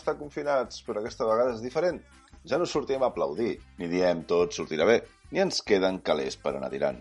estar confinats, però aquesta vegada és diferent. Ja no sortim a aplaudir, ni diem tot sortirà bé, ni ens queden calés per anar tirant.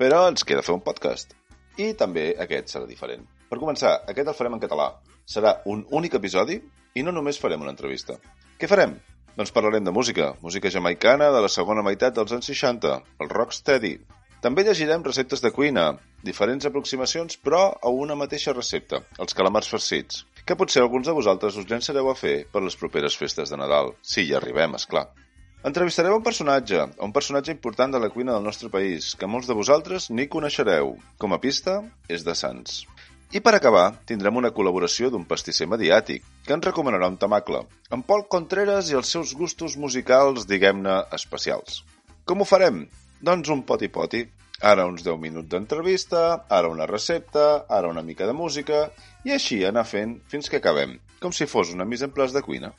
Però ens queda fer un podcast. I també aquest serà diferent. Per començar, aquest el farem en català. Serà un únic episodi i no només farem una entrevista. Què farem? Doncs parlarem de música, música jamaicana de la segona meitat dels anys 60, el rocksteady. També llegirem receptes de cuina, diferents aproximacions però a una mateixa recepta, els calamars farcits, que potser alguns de vosaltres us llançareu a fer per les properes festes de Nadal, si hi arribem, és clar. Entrevistareu un personatge, un personatge important de la cuina del nostre país, que molts de vosaltres ni coneixereu. Com a pista, és de Sants. I per acabar, tindrem una col·laboració d'un pastisser mediàtic, que ens recomanarà un tamacle, en Pol Contreras i els seus gustos musicals, diguem-ne, especials. Com ho farem? Doncs un poti-poti. Ara uns 10 minuts d'entrevista, ara una recepta, ara una mica de música, i així anar fent fins que acabem, com si fos una mise en place de cuina.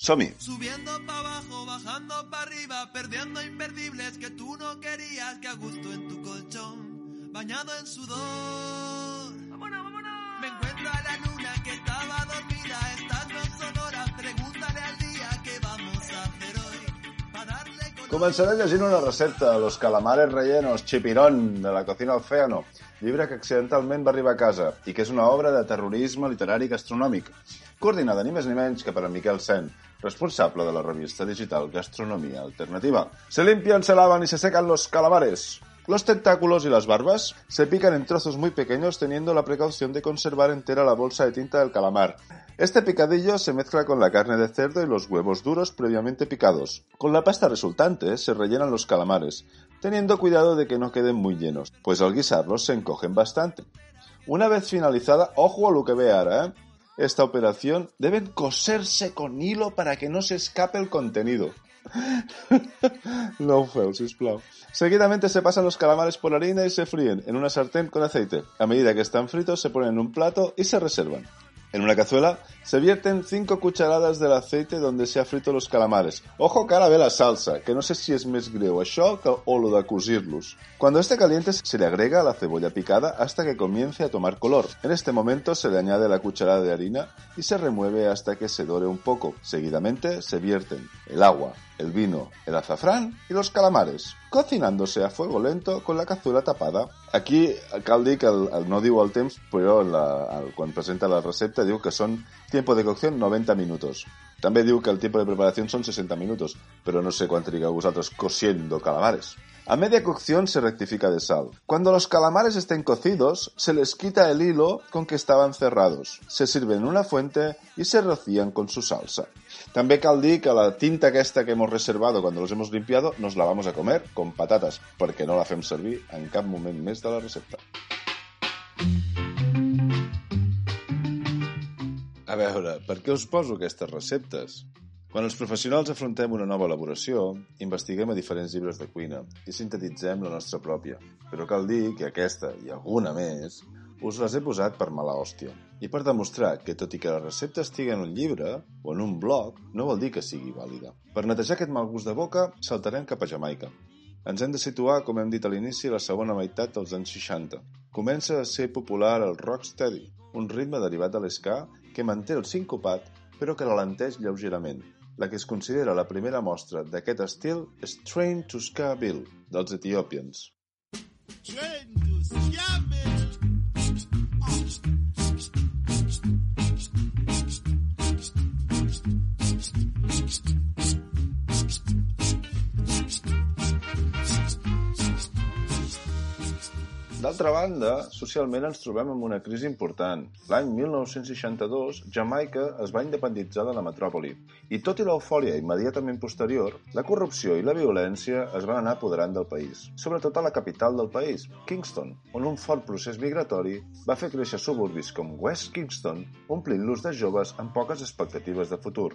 Som-hi! Subiendo para abajo, bajando para arriba, perdiendo imperdibles que tú no querías, que a gusto en tu colchón, bañado en sudor. ¡Vámonos, vámonos! Me encuentro a la luna que estaba dormida, Començaré llegint una recepta, Los calamares rellenos, chipirón, de la cocina Océano, llibre que accidentalment va arribar a casa i que és una obra de terrorisme literari i gastronòmic, coordinada ni més ni menys que per en Miquel Sen, responsable de la revista digital Gastronomía Alternativa. Se limpian, se lavan y se secan los calamares. Los tentáculos y las barbas se pican en trozos muy pequeños teniendo la precaución de conservar entera la bolsa de tinta del calamar. Este picadillo se mezcla con la carne de cerdo y los huevos duros previamente picados. Con la pasta resultante se rellenan los calamares, teniendo cuidado de que no queden muy llenos, pues al guisarlos se encogen bastante. Una vez finalizada, ojo a lo que ve ahora, ¿eh? Esta operación deben coserse con hilo para que no se escape el contenido. No sisplau. Seguidamente se pasan los calamares por harina y se fríen en una sartén con aceite. A medida que están fritos se ponen en un plato y se reservan. En una cazuela se vierten 5 cucharadas del aceite donde se ha frito los calamares. Ojo que ara ve la salsa, que no sé si és més greu això o lo de cosir-los. Cuando esté caliente se le agrega la cebolla picada hasta que comience a tomar color. En este momento se le añade la cucharada de harina y se remueve hasta que se dore un poco. Seguidamente se vierten el agua, el vino, el azafrán y los calamares, cocinándose a fuego lento con la cazuela tapada. Aquí cal dir que el, el no diu el temps, però la, el, presenta la recepta diu que són tiempo de cocción 90 minutos. També diu que el tiempo de preparación son 60 minutos, però no sé quan trigueu vosaltres cociendo calamares. A media cocción se rectifica de sal. Cuando los calamares estén cocidos, se les quita el hilo con que estaban cerrados. Se sirven en una fuente y se rocían con su salsa. També cal que la tinta aquesta que hemos reservado cuando los hemos limpiado nos la vamos a comer con patatas, perquè no la fem servir en cap moment més de la recepta. A veure, per què us poso aquestes receptes? Quan els professionals afrontem una nova elaboració, investiguem a diferents llibres de cuina i sintetitzem la nostra pròpia. Però cal dir que aquesta i alguna més us les he posat per mala hòstia. I per demostrar que tot i que la recepta estigui en un llibre o en un blog, no vol dir que sigui vàlida. Per netejar aquest mal gust de boca, saltarem cap a Jamaica. Ens hem de situar, com hem dit a l'inici, la segona meitat dels anys 60. Comença a ser popular el rocksteady, un ritme derivat de l'esca que manté el sincopat però que ralenteix lleugerament. La que es considera la primera mostra d'aquest estil és Train to Ska-Bill, dels Ethiopians. Train to Scabble. D'altra banda, socialment ens trobem amb una crisi important. L'any 1962, Jamaica es va independitzar de la metròpoli, i tot i l'eufòria immediatament posterior, la corrupció i la violència es van anar apoderant del país, sobretot a la capital del país, Kingston, on un fort procés migratori va fer créixer suburbis com West Kingston, omplint-los de joves amb poques expectatives de futur.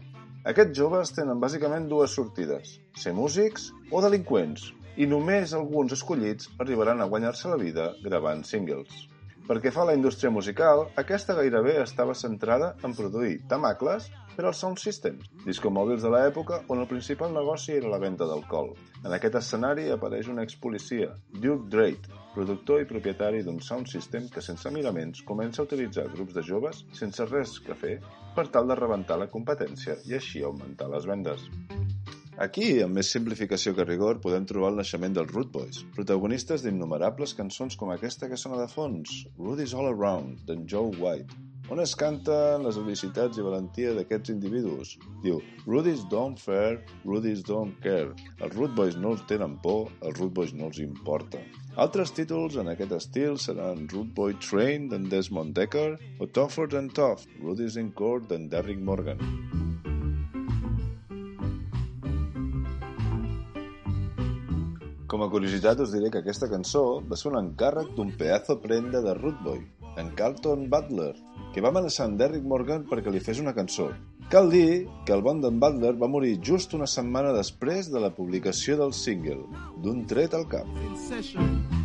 Aquests joves tenen bàsicament dues sortides, ser músics o delinqüents, i només alguns escollits arribaran a guanyar-se la vida gravant singles. Perquè fa a la indústria musical, aquesta gairebé estava centrada en produir tamacles per als sound systems, discomòbils de l'època on el principal negoci era la venda d'alcohol. En aquest escenari apareix un expolicia, Duke Drake, productor i propietari d'un sound system que sense miraments comença a utilitzar grups de joves sense res que fer per tal de rebentar la competència i així augmentar les vendes. Aquí, amb més simplificació que rigor, podem trobar el naixement dels Root Boys, protagonistes d'innumerables cançons com aquesta que sona de fons, Rudy's All Around, d'en Joe White, on es canten les felicitats i valentia d'aquests individus. Diu, Rudy's don't fair, Rudy's don't care. Els Root Boys no els tenen por, els Root Boys no els importa. Altres títols en aquest estil seran Root Boy Train d'en Desmond Decker o Tougher Than Tough, Rudy's in Court d'en Derrick Morgan. Com a curiositat us diré que aquesta cançó va ser un encàrrec d'un pedazo prenda de Root Boy, en Carlton Butler, que va amenaçar en Derrick Morgan perquè li fes una cançó. Cal dir que el bon d'en Butler va morir just una setmana després de la publicació del single, d'un tret al cap. And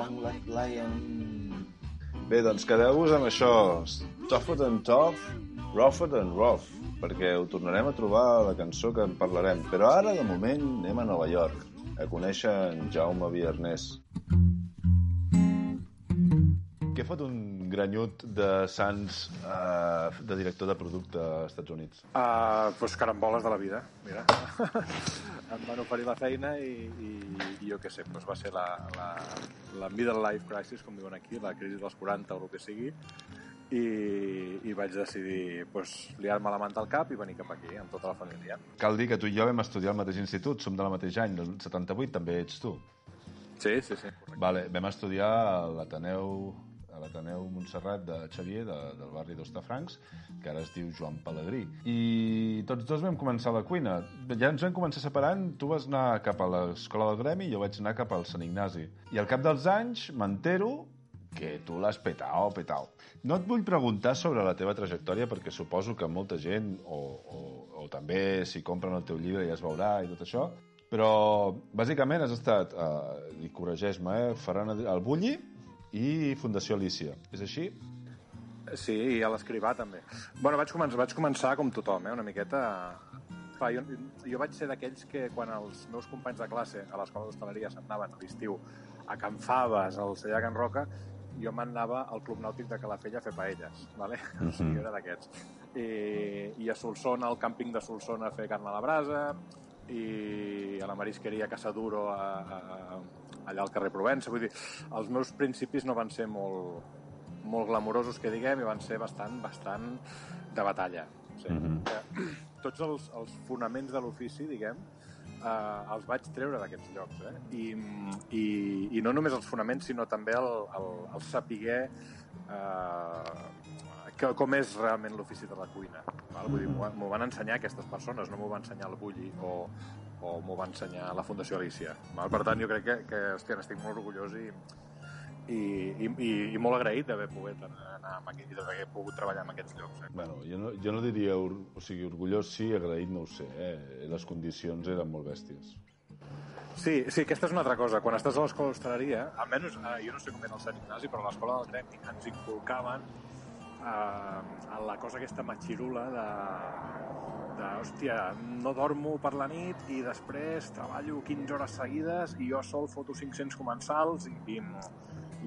Strong like lion. Bé, doncs quedeu-vos amb això. Tougher than tough, rougher than rough, perquè ho tornarem a trobar a la cançó que en parlarem. Però ara, de moment, anem a Nova York, a conèixer en Jaume Viernès. Què fot un granyut de Sants eh, de director de producte als Estats Units? Uh, pues caramboles de la vida, mira. em van oferir la feina i, i, i jo què sé, pues va ser la, la, la middle life crisis, com diuen aquí, la crisi dels 40 o el que sigui, i, i vaig decidir pues, liar-me la manta al cap i venir cap aquí amb tota la família. Cal dir que tu i jo vam estudiar al mateix institut, som de la mateix any, del 78, també ets tu. Sí, sí, sí. Correcte. Vale, vam estudiar a l'Ateneu l'Ateneu Montserrat de Xavier, de, del barri d'Ostafrancs, que ara es diu Joan Pelegrí. I tots dos vam començar la cuina. Ja ens vam començar separant, tu vas anar cap a l'escola del Gremi i jo vaig anar cap al Sant Ignasi. I al cap dels anys m'entero que tu l'has petao, petao. No et vull preguntar sobre la teva trajectòria perquè suposo que molta gent, o, o, o també si compren el teu llibre ja es veurà i tot això, però bàsicament has estat, eh, i corregeix-me, eh, Ferran el Bulli i Fundació Alicia. És així? Sí, i a l'escrivà també. Bueno, vaig començar, vaig començar com tothom, eh, una miqueta... Clar, jo, jo vaig ser d'aquells que quan els meus companys de classe a l'escola d'hostaleria se'n anaven a l'estiu a Can Faves, al Celler Can Roca, jo me'n anava al Club Nàutic de Calafell a fer paelles, ¿vale? Uh -huh. o sigui, jo era d'aquests. I, I a Solsona, al càmping de Solsona, a fer carn a la brasa, i a la marisqueria Casa Duro a, a, allà al carrer Provença. Vull dir, els meus principis no van ser molt, molt glamurosos, que diguem, i van ser bastant, bastant de batalla. O sigui, Mhm. que tots els, els fonaments de l'ofici, diguem, eh, els vaig treure d'aquests llocs. Eh? I, i, I no només els fonaments, sinó també el, el, el saber eh, que, com és realment l'ofici de la cuina. Val? Vull dir, m'ho m'ho van ensenyar aquestes persones, no m'ho va ensenyar el Bulli o, o m'ho va ensenyar la Fundació Alicia. Val? Per tant, jo crec que, que hòstia, n'estic molt orgullós i, i, i, i, i molt agraït d'haver pogut anar amb aquest, d'haver pogut treballar en aquests llocs. Eh? Bueno, jo no, jo no diria, o sigui, orgullós sí, agraït no ho sé, eh? Les condicions eren molt bèsties. Sí, sí, aquesta és una altra cosa. Quan estàs a l'escola d'hostaleria, almenys, eh, jo no sé com era el Sant Ignasi, però a l'escola del gremi ens inculcaven eh, la cosa aquesta matxirula de, de, hòstia, no dormo per la nit i després treballo 15 hores seguides i jo sol foto 500 comensals i, i,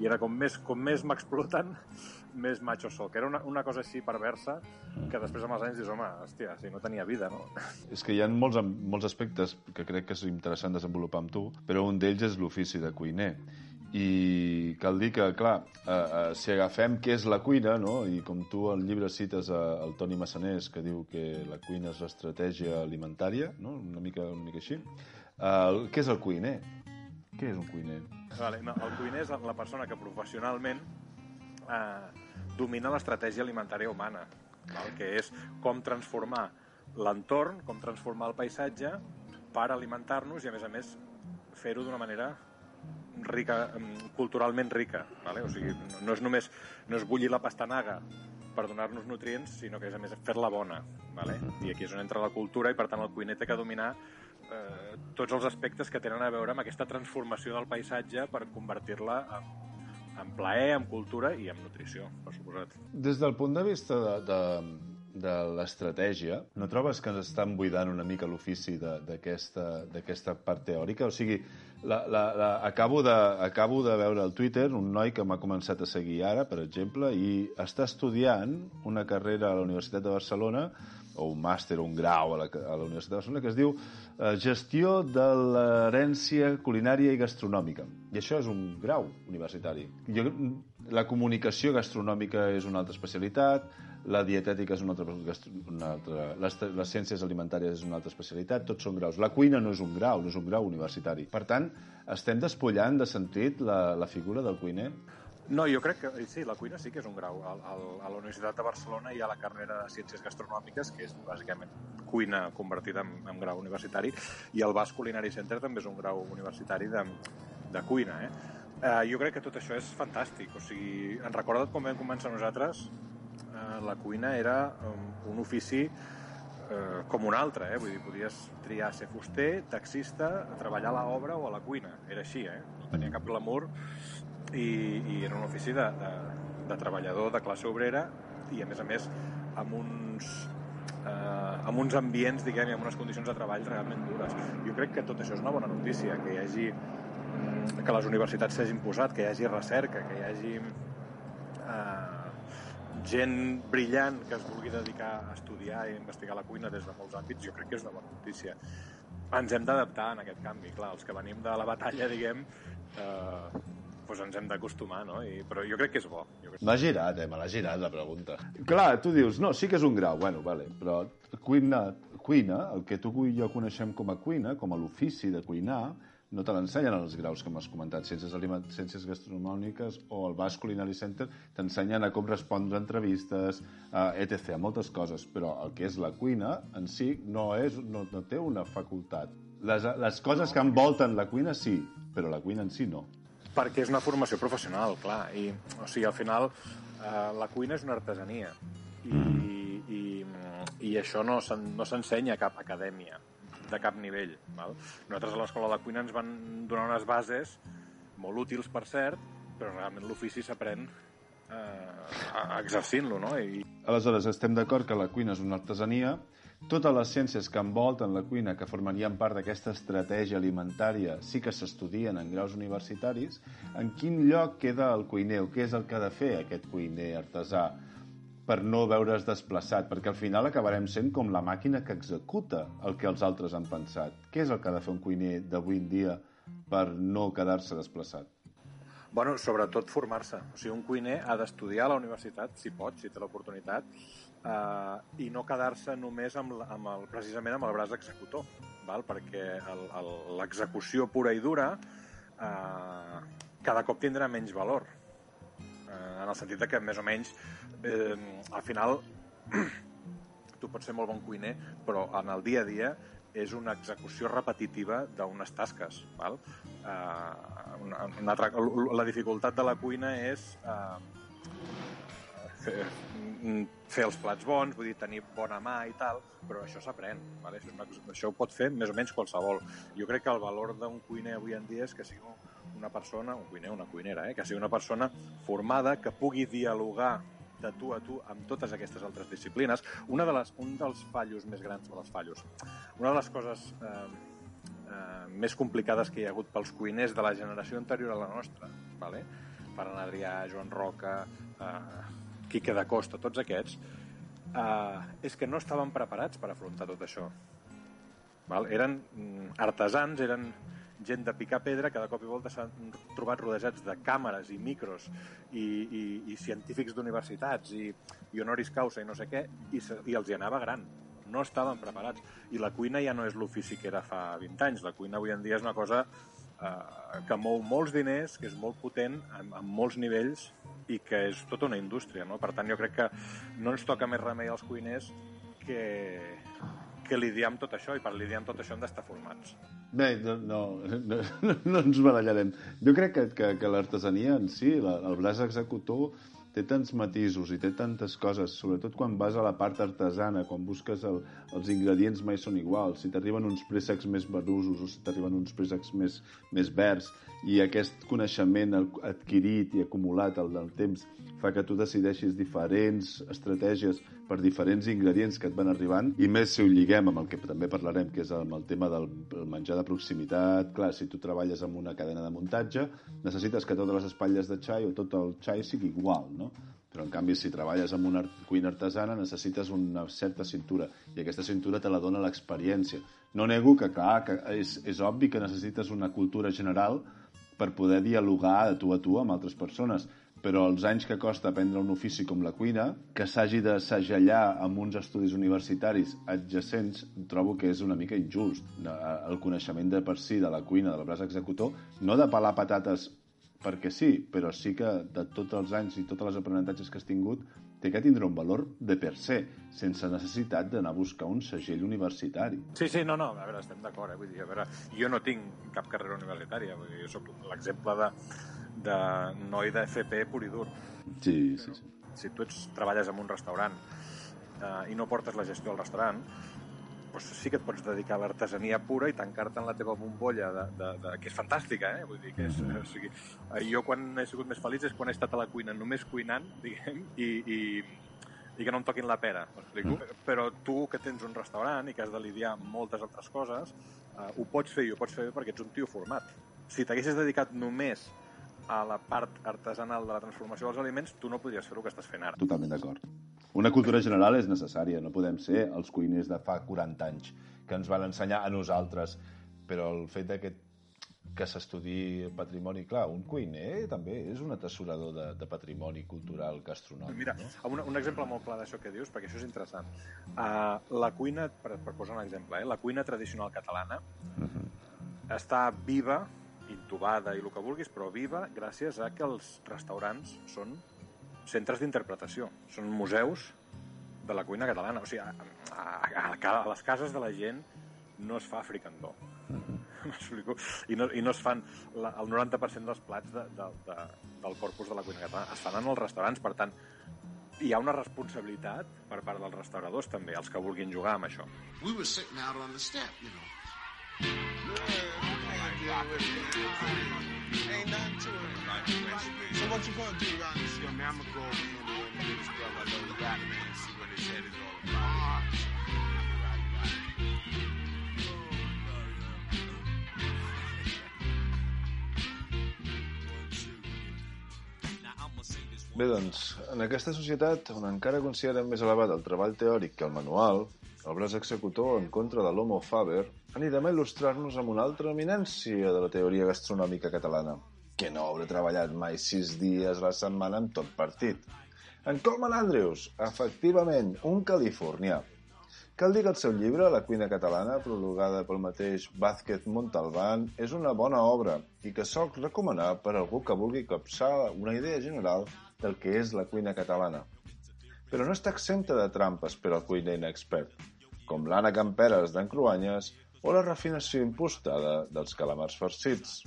i era com més, com més m'exploten, més macho soc. Era una, una cosa així perversa que després amb els anys dius, home, hòstia, si no tenia vida, no? És que hi ha molts, molts aspectes que crec que és interessant desenvolupar amb tu, però un d'ells és l'ofici de cuiner. I cal dir que, clar, eh, eh, si agafem què és la cuina, no? i com tu al llibre cites a, el Toni Massanés, que diu que la cuina és l'estratègia alimentària, no? una, mica, una mica així, eh, què és el cuiner? Què és un cuiner? Vale, no, el cuiner és la persona que professionalment eh, domina l'estratègia alimentària humana, val? que és com transformar l'entorn, com transformar el paisatge per alimentar-nos i, a més a més, fer-ho d'una manera rica, culturalment rica. Vale? O sigui, no és només no és bullir la pastanaga per donar-nos nutrients, sinó que és a més fer-la bona. Vale? I aquí és on entra la cultura i per tant el cuiner té que dominar eh, tots els aspectes que tenen a veure amb aquesta transformació del paisatge per convertir-la en, en plaer, en cultura i en nutrició, per suposat. Des del punt de vista de, de, de l'estratègia, no trobes que ens estan buidant una mica l'ofici d'aquesta part teòrica? O sigui, la, la, la, acabo, de, acabo de veure al Twitter un noi que m'ha començat a seguir ara, per exemple, i està estudiant una carrera a la Universitat de Barcelona o un màster o un grau a la, a la Universitat de Barcelona que es diu eh, Gestió de l'herència culinària i gastronòmica. I això és un grau universitari. Jo, la comunicació gastronòmica és una altra especialitat, la dietètica és una altra, una altra les, les ciències alimentàries és una altra especialitat, tots són graus. La cuina no és un grau, no és un grau universitari. Per tant, estem despullant de sentit la, la figura del cuiner? No, jo crec que sí, la cuina sí que és un grau. Al, al, a la Universitat de Barcelona hi ha la carrera de Ciències Gastronòmiques, que és bàsicament cuina convertida en, en grau universitari, i el Basque Culinary Center també és un grau universitari de, de cuina. Eh? Eh, jo crec que tot això és fantàstic. O sigui, en recorda't com vam començar nosaltres la cuina era um, un ofici eh, com un altre, eh? vull dir, podies triar ser fuster, taxista, treballar a l'obra o a la cuina, era així, eh? no tenia cap glamour i, i era un ofici de, de, de treballador de classe obrera i a més a més amb uns eh, amb uns ambients, diguem, i amb unes condicions de treball realment dures. Jo crec que tot això és una bona notícia, que hi hagi que les universitats s'hagin posat, que hi hagi recerca, que hi hagi eh, gent brillant que es vulgui dedicar a estudiar i investigar la cuina des de molts àmbits, jo crec que és una bona notícia. Ens hem d'adaptar en aquest canvi, clar, els que venim de la batalla, diguem, eh, doncs ens hem d'acostumar, no? I, però jo crec que és bo. Jo crec... M'ha girat, eh? Me l'ha girat, la pregunta. Clar, tu dius, no, sí que és un grau, bueno, vale, però cuina, cuina, el que tu i jo coneixem com a cuina, com a l'ofici de cuinar, no te l'ensenyen als graus que m'has comentat, ciències, aliment, ciències gastronòmiques o el Basque Culinary Center, t'ensenyen a com respondre a entrevistes, a etc., a moltes coses, però el que és la cuina en si no, és, no, no té una facultat. Les, les coses que envolten la cuina sí, però la cuina en si no. Perquè és una formació professional, clar, i o sigui, al final eh, la cuina és una artesania i, i, i això no s'ensenya no a cap acadèmia de cap nivell. Val? Nosaltres a l'Escola de Cuina ens van donar unes bases molt útils, per cert, però realment l'ofici s'aprèn eh, exercint-lo, no? I... Aleshores, estem d'acord que la cuina és una artesania, totes les ciències que envolten la cuina, que formarien part d'aquesta estratègia alimentària, sí que s'estudien en graus universitaris. En quin lloc queda el cuiner o què és el que ha de fer aquest cuiner artesà? Per no veure's desplaçat, perquè al final acabarem sent com la màquina que executa el que els altres han pensat. Què és el que ha de fer un cuiner d'avui en dia per no quedar-se desplaçat? Bueno, sobretot formar-se. O sigui, un cuiner ha d'estudiar a la universitat, si pot, si té l'oportunitat, eh, i no quedar-se només amb, amb el, precisament amb el braç executor, val? perquè l'execució pura i dura eh, cada cop tindrà menys valor eh, en el sentit que més o menys eh, al final tu pots ser molt bon cuiner però en el dia a dia és una execució repetitiva d'unes tasques. Val? Uh, una, una altra, la dificultat de la cuina és uh, fer, fer els plats bons, vull dir, tenir bona mà i tal, però això s'aprèn, vale? això, és una, això ho pot fer més o menys qualsevol. Jo crec que el valor d'un cuiner avui en dia és que sigui una persona, un cuiner, una cuinera, eh? que sigui una persona formada, que pugui dialogar de tu a tu amb totes aquestes altres disciplines. Una de les, un dels fallos més grans de les fallos, una de les coses eh, eh, més complicades que hi ha hagut pels cuiners de la generació anterior a la nostra, vale? Ferran Adrià, Joan Roca, eh, Quique da Costa, tots aquests, eh, és que no estaven preparats per afrontar tot això. Val? Eren mm, artesans, eren gent de picar pedra que de cop i volta s'han trobat rodejats de càmeres i micros i, i, i científics d'universitats i, i honoris causa i no sé què, i, se, i els hi anava gran. No estaven preparats. I la cuina ja no és l'ofici que era fa 20 anys. La cuina avui en dia és una cosa eh, que mou molts diners, que és molt potent, amb, amb molts nivells i que és tota una indústria. No? Per tant, jo crec que no ens toca més remei als cuiners que, que lidiar amb tot això, i per lidiar amb tot això hem d'estar formats. Bé, no, no, no, no ens barallarem. Jo crec que, que, que l'artesania en si, la, el braç executor, té tants matisos i té tantes coses, sobretot quan vas a la part artesana, quan busques el, els ingredients mai són iguals, si t'arriben uns préssecs més verdosos o si t'arriben uns préssecs més, més verds, i aquest coneixement adquirit i acumulat al del temps fa que tu decideixis diferents estratègies per diferents ingredients que et van arribant, i més si ho lliguem amb el que també parlarem, que és amb el tema del menjar de proximitat. Clar, si tu treballes amb una cadena de muntatge, necessites que totes les espatlles de xai o tot el xai sigui igual, no? Però, en canvi, si treballes amb una cuina artesana, necessites una certa cintura, i aquesta cintura te la dona l'experiència. No nego que, clar, que és, és obvi que necessites una cultura general per poder dialogar de tu a tu amb altres persones, però els anys que costa aprendre un ofici com la cuina, que s'hagi de segellar amb uns estudis universitaris adjacents, trobo que és una mica injust. El coneixement de per si de la cuina, de la braç executor, no de pelar patates perquè sí, però sí que de tots els anys i tots els aprenentatges que has tingut té que tindre un valor de per se, sense necessitat d'anar a buscar un segell universitari. Sí, sí, no, no, a veure, estem d'acord, eh? vull dir, a veure, jo no tinc cap carrera universitària, vull dir, jo soc l'exemple de, de noi de FP pur i dur. Sí, sí, sí. Si tu ets, treballes en un restaurant eh, i no portes la gestió al restaurant, doncs sí que et pots dedicar a l'artesania pura i tancar-te en la teva bombolla, de, de, de, que és fantàstica, eh? Vull dir que és, o sigui, jo quan he sigut més feliç és quan he estat a la cuina només cuinant, diguem, i, i, i que no em toquin la pera, m'explico? Mm. Però tu que tens un restaurant i que has de lidiar amb moltes altres coses, eh, ho pots fer i ho pots fer perquè ets un tio format. Si t'haguessis dedicat només a la part artesanal de la transformació dels aliments, tu no podries fer el que estàs fent ara. Totalment d'acord. Una cultura general és necessària, no podem ser els cuiners de fa 40 anys que ens van ensenyar a nosaltres, però el fet de que que s'estudi patrimoni, clar, un cuiner també és un atessorador de, de patrimoni cultural gastronòmic. Mira, no? un, un exemple molt clar d'això que dius, perquè això és interessant. Uh, la cuina, per, per posar un exemple, eh, la cuina tradicional catalana uh -huh. està viva intubada i el que vulguis, però viva gràcies a que els restaurants són centres d'interpretació, són museus de la cuina catalana. O sigui, a, a, a, a les cases de la gent no es fa fricandó. I no, I no es fan la, el 90% dels plats de, de, de, del corpus de la cuina catalana. Es fan en els restaurants, per tant, hi ha una responsabilitat per part dels restauradors també, els que vulguin jugar amb això. We were sitting out on the step, you know. So what you gonna do man, I'm gonna go over here and rap, man, see what his head is all about. Bé, doncs, en aquesta societat on encara considerem més elevat el treball teòric que el manual, el braç executor en contra de l'homo faber, anirem a il·lustrar-nos amb una altra eminència de la teoria gastronòmica catalana, que no haurà treballat mai sis dies a la setmana amb tot partit. En Coleman Andrews, efectivament, un californià. Cal dir que el seu llibre, La cuina catalana, prologada pel mateix Vázquez Montalbán, és una bona obra i que soc recomanar per a algú que vulgui capçar una idea general del que és la cuina catalana. Però no està exempta de trampes per al cuiner inexpert, com l'Anna Camperes d'en Cruanyes o la refinació impostada dels calamars farcits.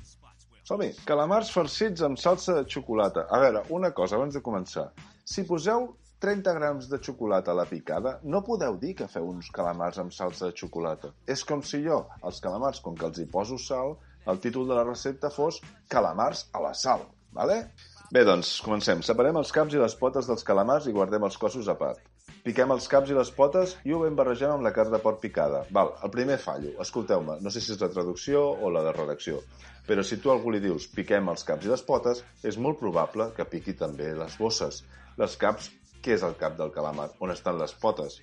Som-hi! Calamars farcits amb salsa de xocolata. A veure, una cosa abans de començar. Si poseu 30 grams de xocolata a la picada, no podeu dir que feu uns calamars amb salsa de xocolata. És com si jo, els calamars, com que els hi poso sal, el títol de la recepta fos calamars a la sal, vale? Bé, doncs, comencem. Separem els caps i les potes dels calamars i guardem els cossos a part. Piquem els caps i les potes i ho ben barregem amb la carn de porc picada. Val, el primer fallo. Escolteu-me, no sé si és la traducció o la de redacció, però si tu a algú li dius piquem els caps i les potes, és molt probable que piqui també les bosses. Les caps, què és el cap del calamar? On estan les potes?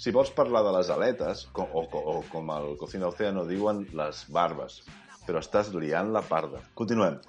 Si vols parlar de les aletes, com, o, o, o com el Cocina Océano diuen, les barbes, però estàs liant la parda. Continuem.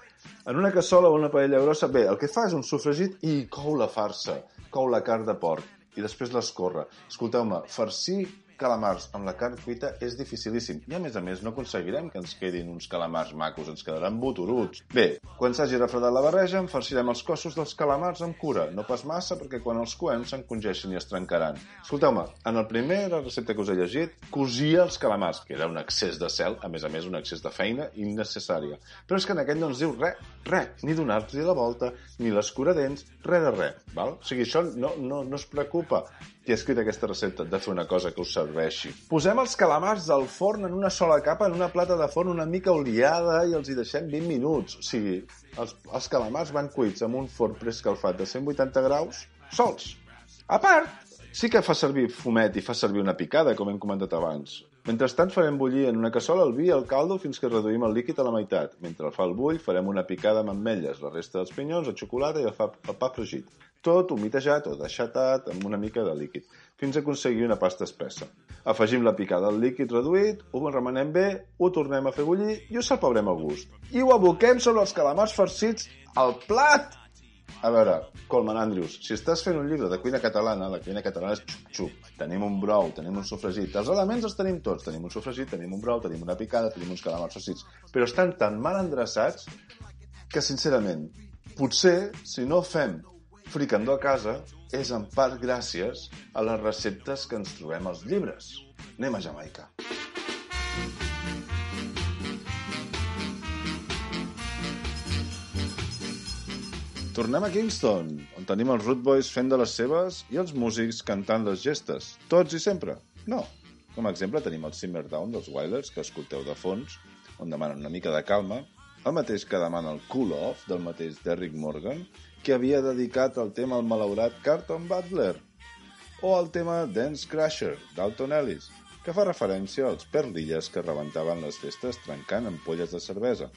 En una cassola o una paella grossa, bé, el que fa és un sofregit i cou la farsa, cou la carn de porc i després l'escorre. Escolteu-me, farcir calamars amb la carn cuita és dificilíssim i a més a més no aconseguirem que ens quedin uns calamars macos, ens quedaran boturuts. Bé, quan s'hagi refredat la barreja, en farcirem els cossos dels calamars amb cura, no pas massa perquè quan els coem s'encongeixen i es trencaran. Escolteu-me, en el primer la recepta que us he llegit, cosia els calamars, que era un excés de cel, a més a més un excés de feina innecessària. Però és que en aquest no ens diu res, res, ni donar-li la volta, ni l'escuradents, res de res, val? O sigui, això no, no, no es preocupa qui ha escrit aquesta recepta de fer una cosa que us serveixi. Posem els calamars al forn en una sola capa, en una plata de forn una mica oliada i els hi deixem 20 minuts. O sigui, els, els calamars van cuits amb un forn preescalfat de 180 graus sols. A part, sí que fa servir fumet i fa servir una picada, com hem comentat abans. Mentrestant farem bullir en una cassola el vi i el caldo fins que reduïm el líquid a la meitat. Mentre el fa el bull farem una picada amb ametlles, la resta dels pinyons, el xocolata i el, fa, el pa fregit. Tot humitejat o deixatat amb una mica de líquid, fins a aconseguir una pasta espessa. Afegim la picada al líquid reduït, ho remenem bé, ho tornem a fer bullir i ho salpebrem a gust. I ho aboquem sobre els calamars farcits al plat! A veure, Colman Andrews, si estàs fent un llibre de cuina catalana, la cuina catalana és xup-xup. Tenim un brou, tenim un sofregit. Els elements els tenim tots. Tenim un sofregit, tenim un brou, tenim una picada, tenim uns calamars farcits. Però estan tan mal endreçats que, sincerament, potser, si no fem fricandó a casa, és en part gràcies a les receptes que ens trobem als llibres. Anem a Jamaica. Tornem a Kingston, on tenim els Root Boys fent de les seves i els músics cantant les gestes. Tots i sempre? No. Com a exemple tenim el Simmer Down dels Wilders, que escolteu de fons, on demanen una mica de calma, el mateix que demana el Cool Off del mateix Derrick Morgan, que havia dedicat el tema al malaurat Carlton Butler, o el tema Dance Crusher d'Alton Ellis, que fa referència als perlilles que rebentaven les festes trencant ampolles de cervesa.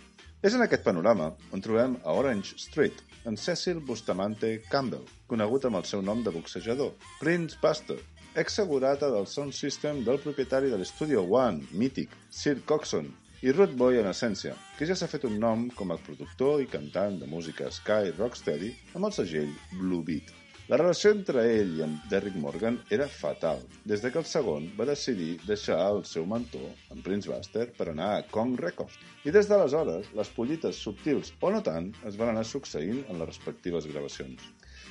És en aquest panorama on trobem a Orange Street, en Cecil Bustamante Campbell, conegut amb el seu nom de boxejador, Prince Buster, ex-segurata del sound system del propietari de l'Studio One, mític, Sir Coxon, i Rude Boy en essència, que ja s'ha fet un nom com a productor i cantant de música Sky Rocksteady amb el segell Blue Beat. La relació entre ell i en Derrick Morgan era fatal, des de que el segon va decidir deixar el seu mentor, en Prince Buster, per anar a Kong Records. I des d'aleshores, les pollites subtils o no tant es van anar succeint en les respectives gravacions.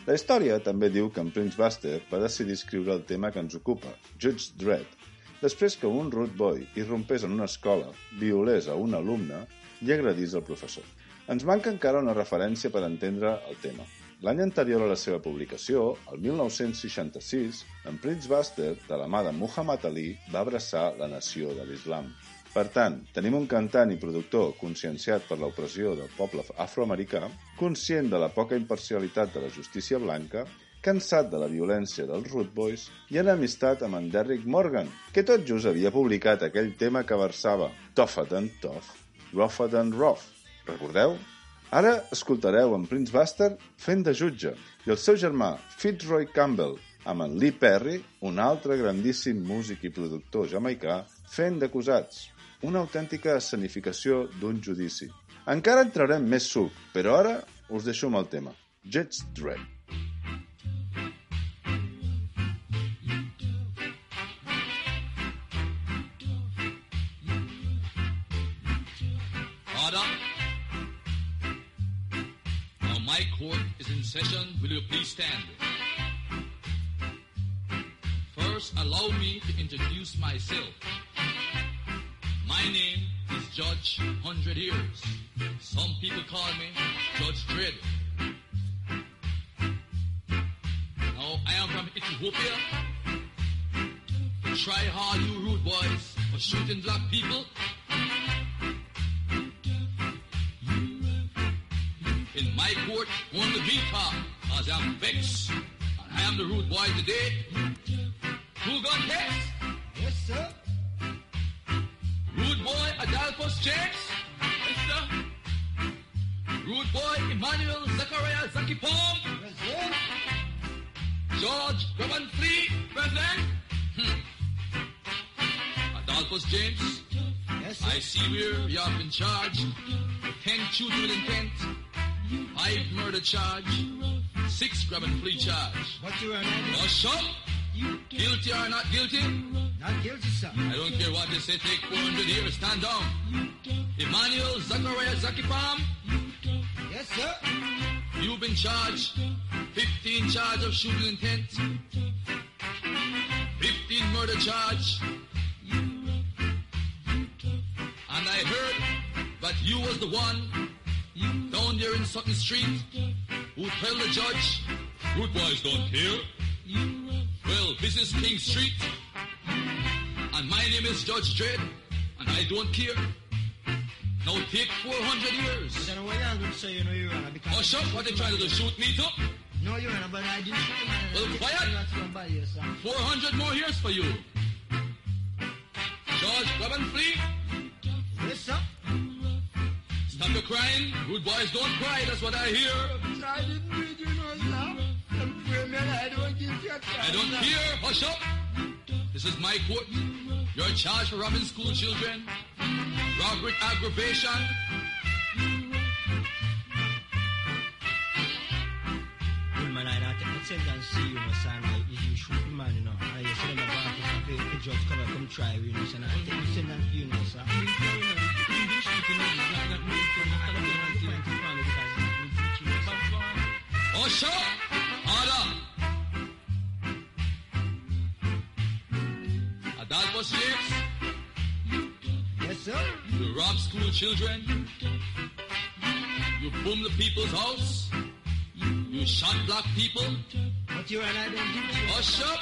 La història també diu que en Prince Buster va decidir escriure el tema que ens ocupa, Judge Dredd, després que un root boy irrompés en una escola, violés a un alumne i agredís el professor. Ens manca encara una referència per entendre el tema. L'any anterior a la seva publicació, el 1966, en Prince Buster, de la mà de Muhammad Ali, va abraçar la nació de l'islam. Per tant, tenim un cantant i productor conscienciat per l'opressió del poble afroamericà, conscient de la poca imparcialitat de la justícia blanca, cansat de la violència dels Root Boys i en amistat amb en Derrick Morgan, que tot just havia publicat aquell tema que versava Tougher than tough, rougher than rough. Recordeu? Ara escoltareu en Prince Buster fent de jutge i el seu germà Fitzroy Campbell amb en Lee Perry, un altre grandíssim músic i productor jamaicà, fent d'acusats. Una autèntica escenificació d'un judici. Encara entrarem més suc, però ara us deixo amb el tema. Jets Dread. Allow me to introduce myself. My name is Judge Hundred Years. Some people call me Judge Dread. Now, I am from Ethiopia. Try hard, you rude boys, for shooting black people. In my court, only the talk, cause I'm vexed. I am the rude boy today. Who got case? Yes, sir. Rude boy Adolphus James. Yes, sir. Rude boy Emmanuel Zachariah Zaki Palm. Present. George Robin Flea. Present. Hmm. Adolphus James. Yes, sir. I see where you're in charge. Ten shooting with intent. Five murder charge. Six grab and flee charge. What you are not, Hush Guilty or not guilty? not guilty, sir. I don't care what they say. Take 400 years. Stand down. Emmanuel Zachariah Zaki Palm. Yes, sir. You've been charged 15 charge of shooting intent, 15 murder charge, and I heard that you was the one down there in Sutton Street who tell the judge, good boys don't care. Well, this is King Street, and my name is Judge Dredd, and I don't care. Now take 400 years. I don't you're going to say, you know, Your Honor, because... Hush up, what they trying to do, shoot me too? No, Your Honor, but I didn't. Well, I quiet. the body, 400 more years for you. George, grab and flee. Yes, sir. Stop your crying. Good boys don't cry. That's what I hear. I didn't it, you know, sir. I'm afraid, man, I don't give you a chance. I don't care. Hush up. This is my court. You're charged for robbing school children, robbery, aggravation. Good man, I don't take the sentence see you, know, son. I you shoot the man, you know. I just say, I'm going to the judge come and come try you, know, son. I take the sentence for you, know, sir. You know, you know, you Adolphus James, Yes, sir. you rob school children. You boom the people's house. You shot black people. But Your Honor, I don't. Hush up!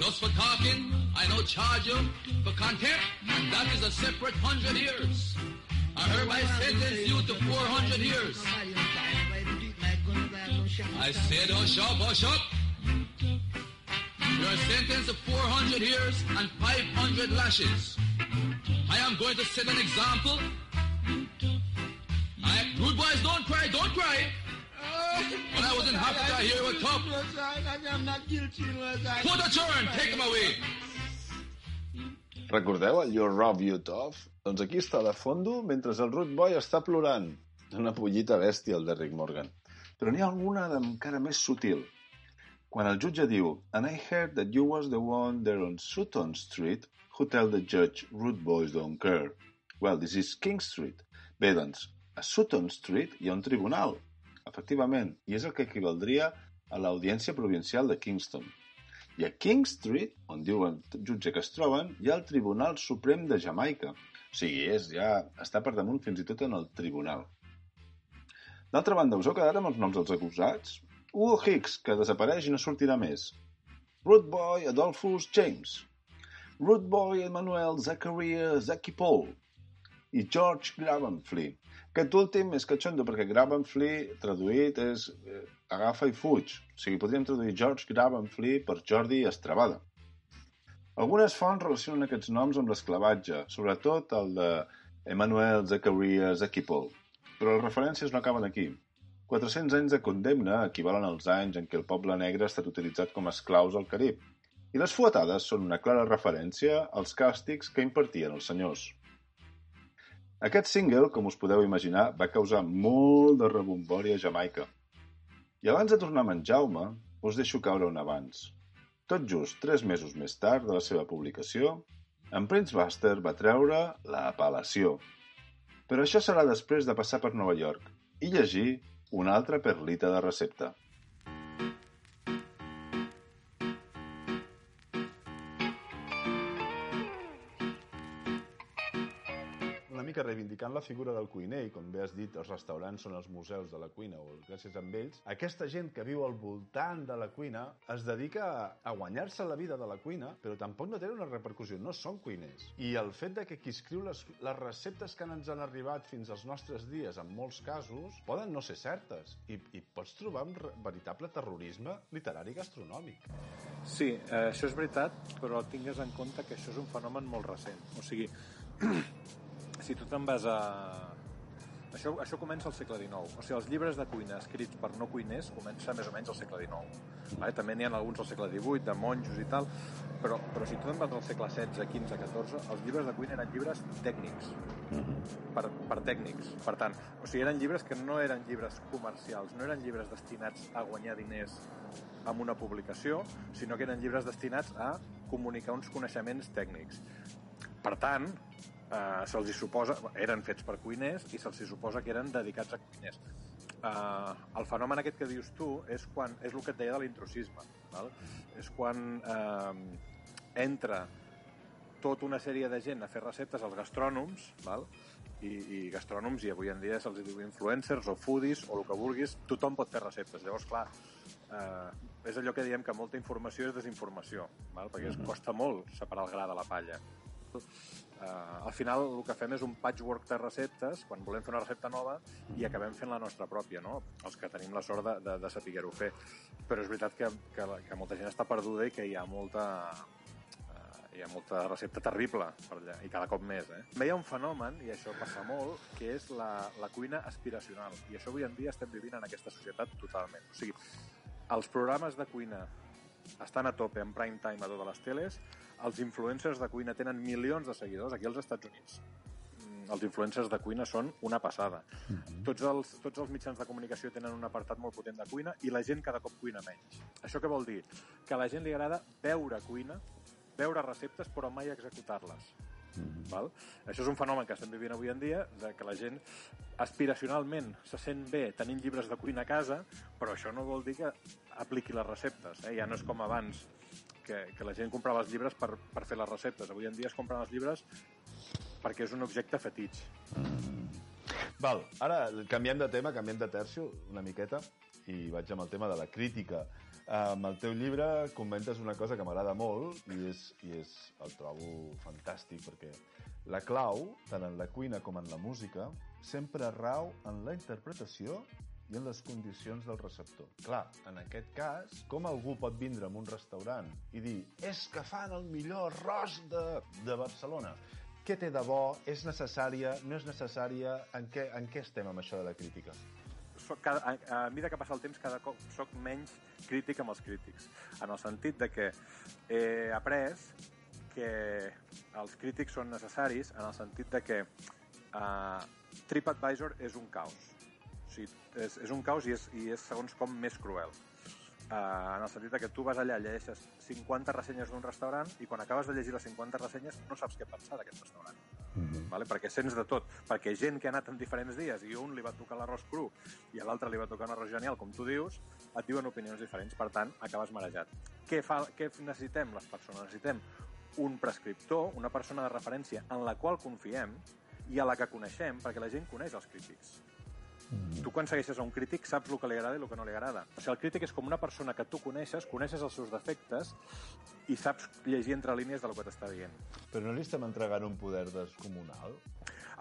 Just for talking, I now charge you for contempt, and that is a separate hundred years. I hereby sentence you to 400 years. I said hush up, hush up! You're sentenced to 400 years and 500 lashes. I am going to set an example. I, rude boys, don't cry, don't cry. When I was in Africa, here it was tough. I'm not guilty. Put a turn, take him away. Recordeu el You Rob You Tough? Doncs aquí està de fondo mentre el Root Boy està plorant. Una pollita bèstia, el Derrick Morgan. Però n'hi ha alguna encara més sutil. Quan el jutge diu And I heard that you was the one there on Sutton Street who tell the judge rude boys don't care. Well, this is King Street. Bé, doncs, a Sutton Street hi ha un tribunal, efectivament, i és el que equivaldria a l'Audiència Provincial de Kingston. I a King Street, on diu el jutge que es troben, hi ha el Tribunal Suprem de Jamaica. O sigui, és, ja està per damunt fins i tot en el tribunal. D'altra banda, us heu quedat amb els noms dels acusats? Hugo Hicks, que desapareix i no sortirà més. Root Boy Adolphus James. Root Boy Emmanuel Zachariah Zaki Paul. I George Gravenfly. Aquest últim és catxondo perquè Gravenfly, traduït, és eh, agafa i fuig. O sigui, podríem traduir George Gravenfly per Jordi Estravada. Algunes fonts relacionen aquests noms amb l'esclavatge, sobretot el de Emmanuel Zachariah Zakipol, però les referències no acaben aquí. 400 anys de condemna equivalen als anys en què el poble negre ha estat utilitzat com a esclaus al Carib, i les fuetades són una clara referència als càstigs que impartien els senyors. Aquest single, com us podeu imaginar, va causar molt de rebombori a Jamaica. I abans de tornar amb en Jaume, us deixo caure un abans. Tot just tres mesos més tard de la seva publicació, en Prince Buster va treure la apel·lació. Però això serà després de passar per Nova York i llegir una altra perlita de recepta. Reivindicant la figura del cuiner, i com bé has dit, els restaurants són els museus de la cuina, o gràcies a ells, aquesta gent que viu al voltant de la cuina es dedica a, guanyar-se la vida de la cuina, però tampoc no tenen una repercussió, no són cuiners. I el fet de que qui escriu les, les receptes que ens han arribat fins als nostres dies, en molts casos, poden no ser certes, i, i pots trobar un veritable terrorisme literari gastronòmic. Sí, eh, això és veritat, però tingues en compte que això és un fenomen molt recent. O sigui, si tu te'n vas a... Això, això comença al segle XIX. O sigui, els llibres de cuina escrits per no cuiners comença més o menys al segle XIX. Vale? També n'hi ha alguns al segle XVIII, de monjos i tal, però, però si tu te'n vas al segle XVI, XV, XIV, els llibres de cuina eren llibres tècnics, per, per tècnics. Per tant, o sigui, eren llibres que no eren llibres comercials, no eren llibres destinats a guanyar diners amb una publicació, sinó que eren llibres destinats a comunicar uns coneixements tècnics. Per tant, eh, se'ls hi suposa, eren fets per cuiners i se'ls hi suposa que eren dedicats a cuiners. Eh, el fenomen aquest que dius tu és quan és el que et deia de l'intrusisme. Val? És quan eh, entra tota una sèrie de gent a fer receptes als gastrònoms, val? I, i gastrònoms, i avui en dia se'ls diu influencers o foodies o el que vulguis, tothom pot fer receptes. Llavors, clar, eh, és allò que diem que molta informació és desinformació, val? perquè es costa molt separar el gra de la palla. Eh, al final el que fem és un patchwork de receptes quan volem fer una recepta nova i acabem fent la nostra pròpia, no? els que tenim la sort de, de, de saber-ho fer. Però és veritat que, que, que molta gent està perduda i que hi ha molta, eh, hi ha molta recepta terrible per allà, i cada cop més. Eh? També hi ha un fenomen, i això passa molt, que és la, la cuina aspiracional. I això avui en dia estem vivint en aquesta societat totalment. O sigui, els programes de cuina estan a tope en prime time a totes les teles, els influencers de cuina tenen milions de seguidors aquí als Estats Units. Mm, Els influencers de cuina són una passada. tots, els, tots els mitjans de comunicació tenen un apartat molt potent de cuina i la gent cada cop cuina menys. Això què vol dir? Que a la gent li agrada veure cuina, veure receptes, però mai executar-les. Val? Això és un fenomen que estem vivint avui en dia, de que la gent aspiracionalment se sent bé tenint llibres de cuina a casa, però això no vol dir que apliqui les receptes. Eh? Ja no és com abans, que, que la gent comprava els llibres per, per fer les receptes. Avui en dia es compren els llibres perquè és un objecte fetitx. Val, ara canviem de tema, canviem de tercio una miqueta i vaig amb el tema de la crítica. Amb el teu llibre comentes una cosa que m'agrada molt i, és, i és, el trobo fantàstic perquè la clau, tant en la cuina com en la música, sempre rau en la interpretació i en les condicions del receptor. Clar, en aquest cas, com algú pot vindre a un restaurant i dir és que fan el millor arròs de, de Barcelona? Què té de bo? És necessària? No és necessària? En què, en què estem amb això de la crítica? soc, cada, a, a mesura que passa el temps, cada cop soc menys crític amb els crítics. En el sentit de que he après que els crítics són necessaris en el sentit de que uh, TripAdvisor és un caos. O sigui, és, és un caos i és, i és segons com més cruel. Uh, en el sentit que tu vas allà, llegeixes 50 ressenyes d'un restaurant i quan acabes de llegir les 50 ressenyes no saps què pensar d'aquest restaurant. Mm -hmm. vale? Perquè sents de tot. Perquè gent que ha anat en diferents dies i un li va tocar l'arròs cru i a l'altre li va tocar un arròs genial, com tu dius, et diuen opinions diferents. Per tant, acabes marejat. Què, fa, què necessitem les persones? Necessitem un prescriptor, una persona de referència en la qual confiem i a la que coneixem, perquè la gent coneix els crítics. Tu quan segueixes a un crític saps el que li agrada i el que no li agrada. O sigui, el crític és com una persona que tu coneixes, coneixes els seus defectes i saps llegir entre línies del que t'està dient. Però no li estem entregant un poder descomunal?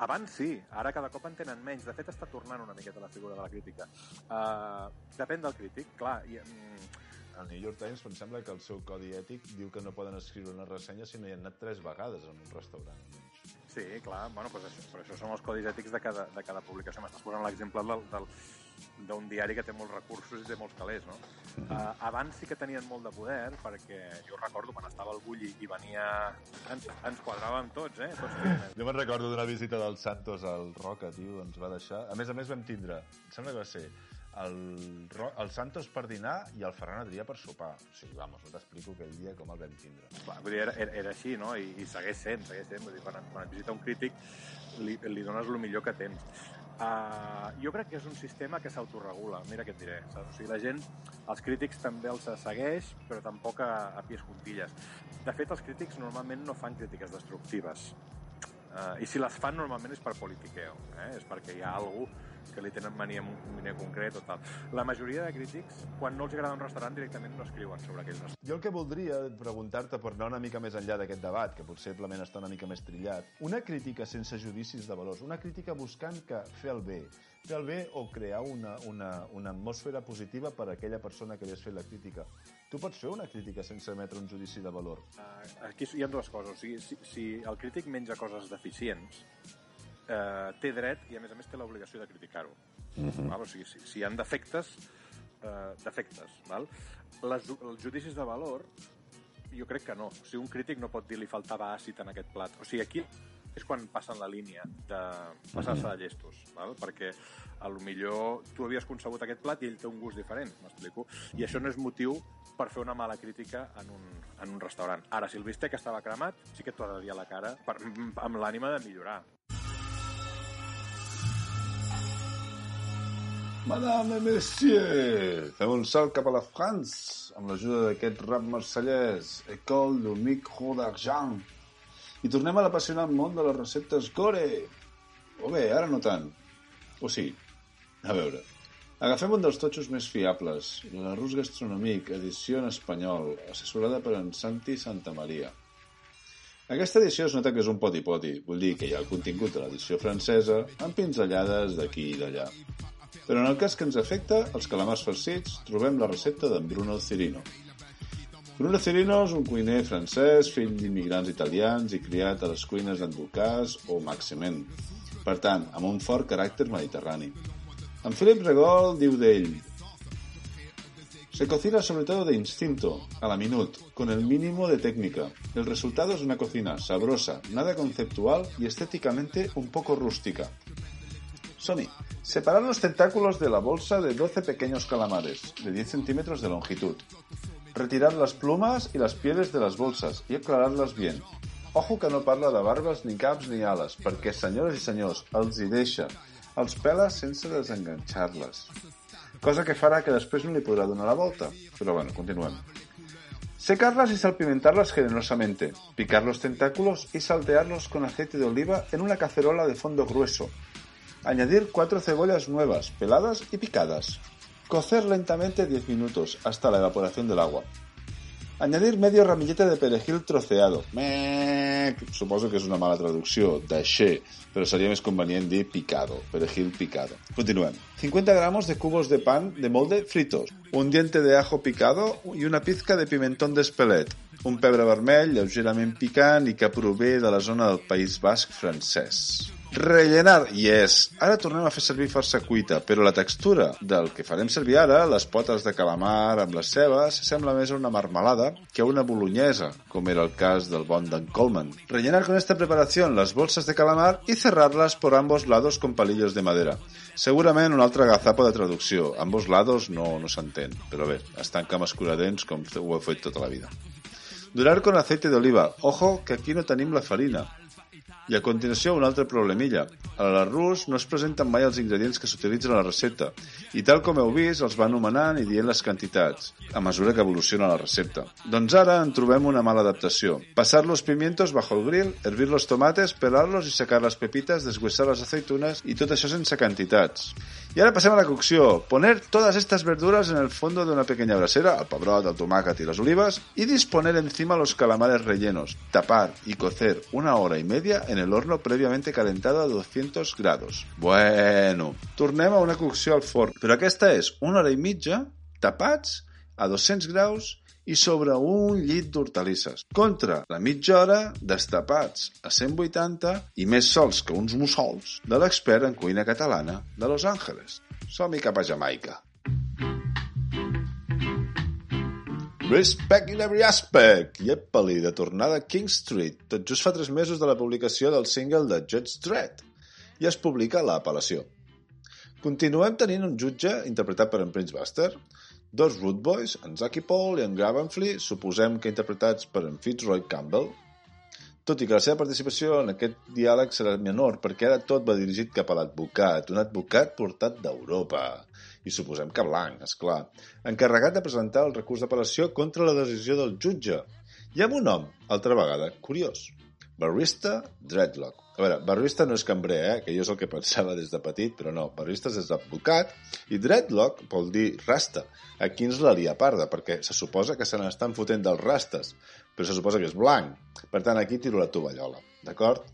Abans sí, ara cada cop en tenen menys. De fet, està tornant una miqueta la figura de la crítica. Uh, depèn del crític, clar. I, mm, El New York Times em sembla que el seu codi ètic diu que no poden escriure una ressenya si no hi han anat tres vegades en un restaurant. Sí, clar, bueno, pues això, però això són els codis ètics de cada, de cada publicació. M'estàs posant l'exemple del, del, d'un diari que té molts recursos i té molts calés, no? Uh, abans sí que tenien molt de poder, perquè jo recordo quan estava al Bulli i venia... Ens, ens quadràvem tots, eh? Tots Jo me'n recordo d'una visita del Santos al Roca, tio, ens va deixar... A més a més vam tindre, em sembla que va ser el, el Santos per dinar i el Ferran Adrià per sopar. O sigui, vamos, no t'explico aquell dia com el vam tindre. Clar, vull dir, era, era, era així, no? I, i segueix sent, segueix sent. Vull dir, quan, quan et visita un crític li, li dones el millor que tens. Uh, jo crec que és un sistema que s'autoregula, mira què et diré. Saps? O sigui, la gent, els crítics també els segueix, però tampoc a, a pies juntilles. De fet, els crítics normalment no fan crítiques destructives. Uh, I si les fan normalment és per politiqueo, eh? és perquè hi ha algú que li tenen mania amb un cuiner concret o tal. La majoria de crítics, quan no els agrada un restaurant, directament no escriuen sobre aquell restaurant. Jo el que voldria preguntar-te, per anar una mica més enllà d'aquest debat, que possiblement està una mica més trillat, una crítica sense judicis de valors, una crítica buscant que fer el bé, fer el bé o crear una, una, una atmosfera positiva per a aquella persona que li has fet la crítica. Tu pots fer una crítica sense emetre un judici de valor? Uh, aquí hi ha dues coses. O sigui, si, si el crític menja coses deficients, eh, té dret i, a més a més, té l'obligació de criticar-ho. Uh -huh. val? O sigui, si, si hi ha defectes, eh, defectes. Val? Les, els judicis de valor, jo crec que no. O sigui, un crític no pot dir li faltava àcid en aquest plat. O sigui, aquí és quan passen la línia de passar-se de llestos, val? perquè a lo millor tu havies concebut aquest plat i ell té un gust diferent, m'explico? I això no és motiu per fer una mala crítica en un, en un restaurant. Ara, si el bistec estava cremat, sí que t'ho ha de dir a la cara per, amb l'ànima de millorar. Madame et Messieurs, fem un salt cap a la France amb l'ajuda d'aquest rap marsellès, École du micro d'argent. I tornem a l'apassionant món de les receptes gore. O bé, ara no tant. O sí. A veure, agafem un dels totxos més fiables, la Rus Gastronomic, edició en espanyol, assessorada per en Santi Santamaria. Aquesta edició es nota que és un poti-poti, vull dir que hi ha el contingut de l'edició francesa amb pinzellades d'aquí i d'allà. Però en el cas que ens afecta, els calamars farcits, trobem la recepta d'en Bruno Cirino. Bruno Cirino és un cuiner francès, fill d'immigrants italians i criat a les cuines d'en Ducas o Maximen. Per tant, amb un fort caràcter mediterrani. En Philip Regol diu d'ell Se cocina sobre todo de instinto, a la minut, con el mínimo de técnica. El resultado es una cocina sabrosa, nada conceptual y estéticamente un poco rústica. Separar los tentáculos de la bolsa de 12 pequeños calamares, de 10 centímetros de longitud. Retirar las plumas y las pieles de las bolsas y aclararlas bien. Ojo que no parla de barbes, ni caps, ni ales, perquè, senyores i senyors, els hi deixa. Els pela sense desenganxar-les. Cosa que farà que després no li podrà donar la volta. Però bueno, continuem. Secarlas y salpimentarlas generosamente. Picar los tentáculos y saltearlos con aceite de oliva en una cacerola de fondo grueso. Añadir cuatro cebollas nuevas, peladas y picadas. Cocer lentamente 10 minutos hasta la evaporación del agua. Añadir medio ramillete de perejil troceado. Mec. Suposo que és una mala traducció, d'aixer, però seria més convenient dir picado, perejil picado. Continuem. 50 gramos de cubos de pan de molde fritos. Un diente de ajo picado i una pizca de pimentón d'espelet. Un pebre vermell lleugerament picant i que prové de la zona del País Basc francès. Rellenar, yes. Ara tornem a fer servir farsa cuita, però la textura del que farem servir ara, les potes de calamar amb les cebes, sembla més una marmelada que una boloñesa, com era el cas del bon d'en Coleman. Rellenar con esta preparación las bolsas de calamar y cerrarlas por ambos lados con palillos de madera. Segurament un altre agazapo de traducció. Ambos lados no, no s'entén, però bé, es tanca amb escuradents com ho heu fet tota la vida. Durar con aceite de oliva. Ojo, que aquí no tenim la farina. I a continuació un altre problemilla. A l'arròs no es presenten mai els ingredients que s'utilitzen a la recepta i tal com heu vist els va anomenant i dient les quantitats a mesura que evoluciona la recepta. Doncs ara en trobem una mala adaptació. Pasar los pimientos bajo el grill, hervir los tomates, pelarlos y sacar las pepitas, deshuesar las aceitunas i tot això sense quantitats. I ara passem a la cocció. Poner todas estas verduras en el fondo de una pequeña brasera, el pebrot, el tomàquet y las olivas, y disponer encima los calamares rellenos, tapar y cocer una hora y media el horno previamente calentado a 200 grados. Bueno, tornem a una cocció al forn, però aquesta és una hora i mitja, tapats, a 200 graus i sobre un llit d'hortalisses. Contra la mitja hora destapats a 180 i més sols que uns mussols de l'expert en cuina catalana de Los Angeles. Som-hi cap a Jamaica. Respect in every aspect! Iepali, de tornada a King Street, tot just fa tres mesos de la publicació del single de Judge Dredd, i es publica l'apel·lació. Continuem tenint un jutge interpretat per en Prince Buster, dos Root Boys, en Zachy Paul i en Gravenfly, suposem que interpretats per en Fitzroy Campbell, tot i que la seva participació en aquest diàleg serà menor, perquè ara tot va dirigit cap a l'advocat, un advocat portat d'Europa, i suposem que blanc, és clar, encarregat de presentar el recurs d'apel·lació contra la decisió del jutge, i amb un nom, altra vegada, curiós, Barista Dreadlock. A veure, barrista no és cambrer, eh? que jo és el que pensava des de petit, però no, barrista és advocat, i dreadlock vol dir rasta. Aquí ens la lia parda, perquè se suposa que se n'estan fotent dels rastes, però se suposa que és blanc. Per tant, aquí tiro la tovallola, d'acord?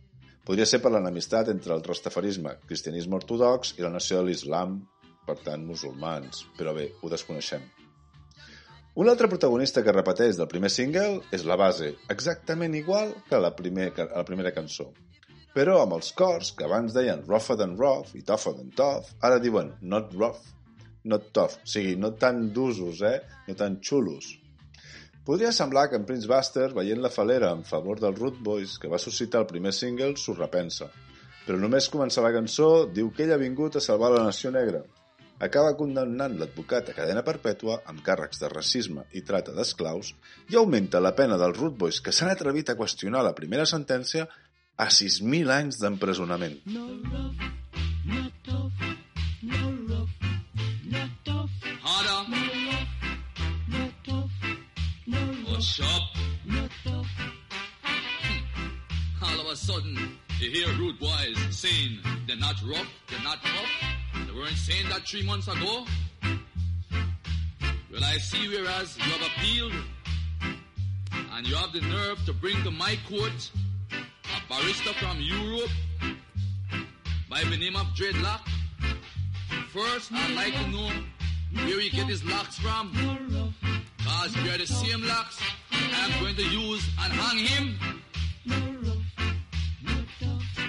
Podria ser per l'enemistat entre el rastafarisme, cristianisme ortodox i la nació de l'islam, per tant, musulmans. Però bé, ho desconeixem. Un altre protagonista que repeteix del primer single és la base, exactament igual que la, primer, que la primera cançó. Però amb els cors, que abans deien rougher than rough i tougher than tough, ara diuen not rough, not tough. O sigui, no tan d'usos, eh? No tan xulos. Podria semblar que en Prince Buster, veient la falera en favor dels Root Boys que va suscitar el primer single, s'ho repensa. Però només començar la cançó diu que ell ha vingut a salvar la nació negra. Acaba condemnant l'advocat a cadena perpètua amb càrrecs de racisme i trata d'esclaus i augmenta la pena dels Root Boys que s'han atrevit a qüestionar la primera sentència a 6.000 anys d'empresonament. Harder. Up. Hmm. All of a sudden, you hear rude boys saying they're not rough, they're not tough. They weren't saying that three months ago. Well, I see whereas you have appealed and you have the nerve to bring to my court a barrister from Europe by the name of Dreadlock. First, I'd like to know where he get his locks from. Cause we are the same locks I'm going to use and hang him.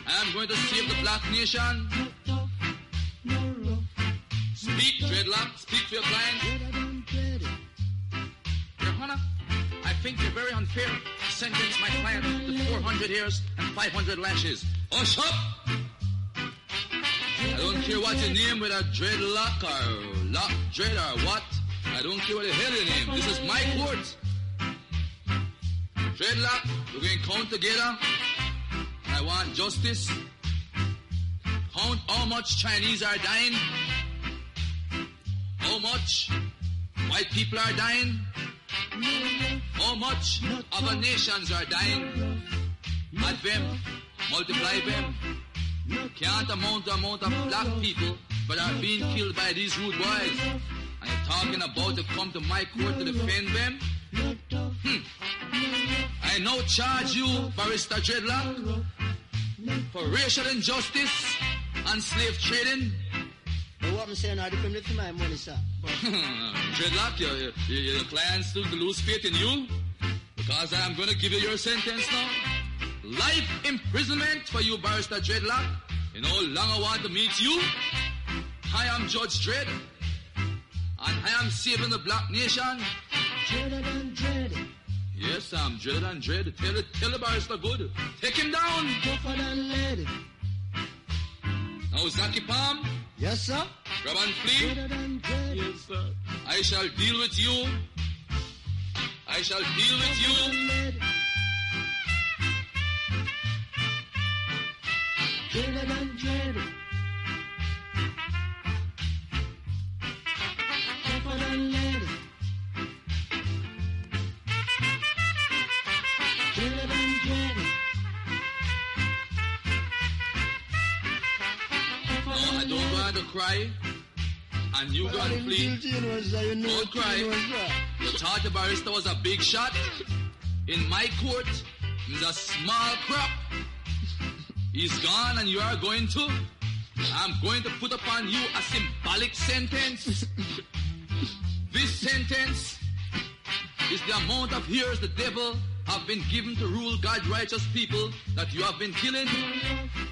I'm going to save the black nation. Speak, Dreadlock. Speak for your client. Your Honor, I think you're very unfair to sentence my client to 400 years and 500 lashes. Oh, Hush up! I don't care what your name, whether dreadlock or lock dread or what. I don't care what the hell your name. This is my court. Dreadlock, we're going to count together. I want justice. Count how much Chinese are dying. How much white people are dying. How much other nations are dying. Add them, multiply them. Can't amount amount of black people that are being killed by these rude boys. And you're talking about to come to my court to defend them? Hmm. I now charge you, Barrister Dreadlock, for racial injustice and slave trading. But what I'm saying, I depend on my money, sir. Dreadlock, your, your, your clients still lose faith in you? Because I'm going to give you your sentence now. Life imprisonment for you, Barrister Dreadlock. You know long I want to meet you? I am Judge Dredd. And I am saving the black nation. Dreaded and dreaded, Yes, I'm Dread and Dread. Tell it, tell the barrister good. Take him down. tougher than lead. Now, Zaki Palm, Yes, sir. grab and flee. Dreaded and dreaded. Yes, sir. I shall deal with you. I shall deal with you. Dreaded and cry. And you go and flee. Don't cry. The barrister was a big shot? In my court, he's a small crop. He's gone and you are going to? I'm going to put upon you a symbolic sentence. this sentence is the amount of years the devil have been given to rule God's righteous people that you have been killing.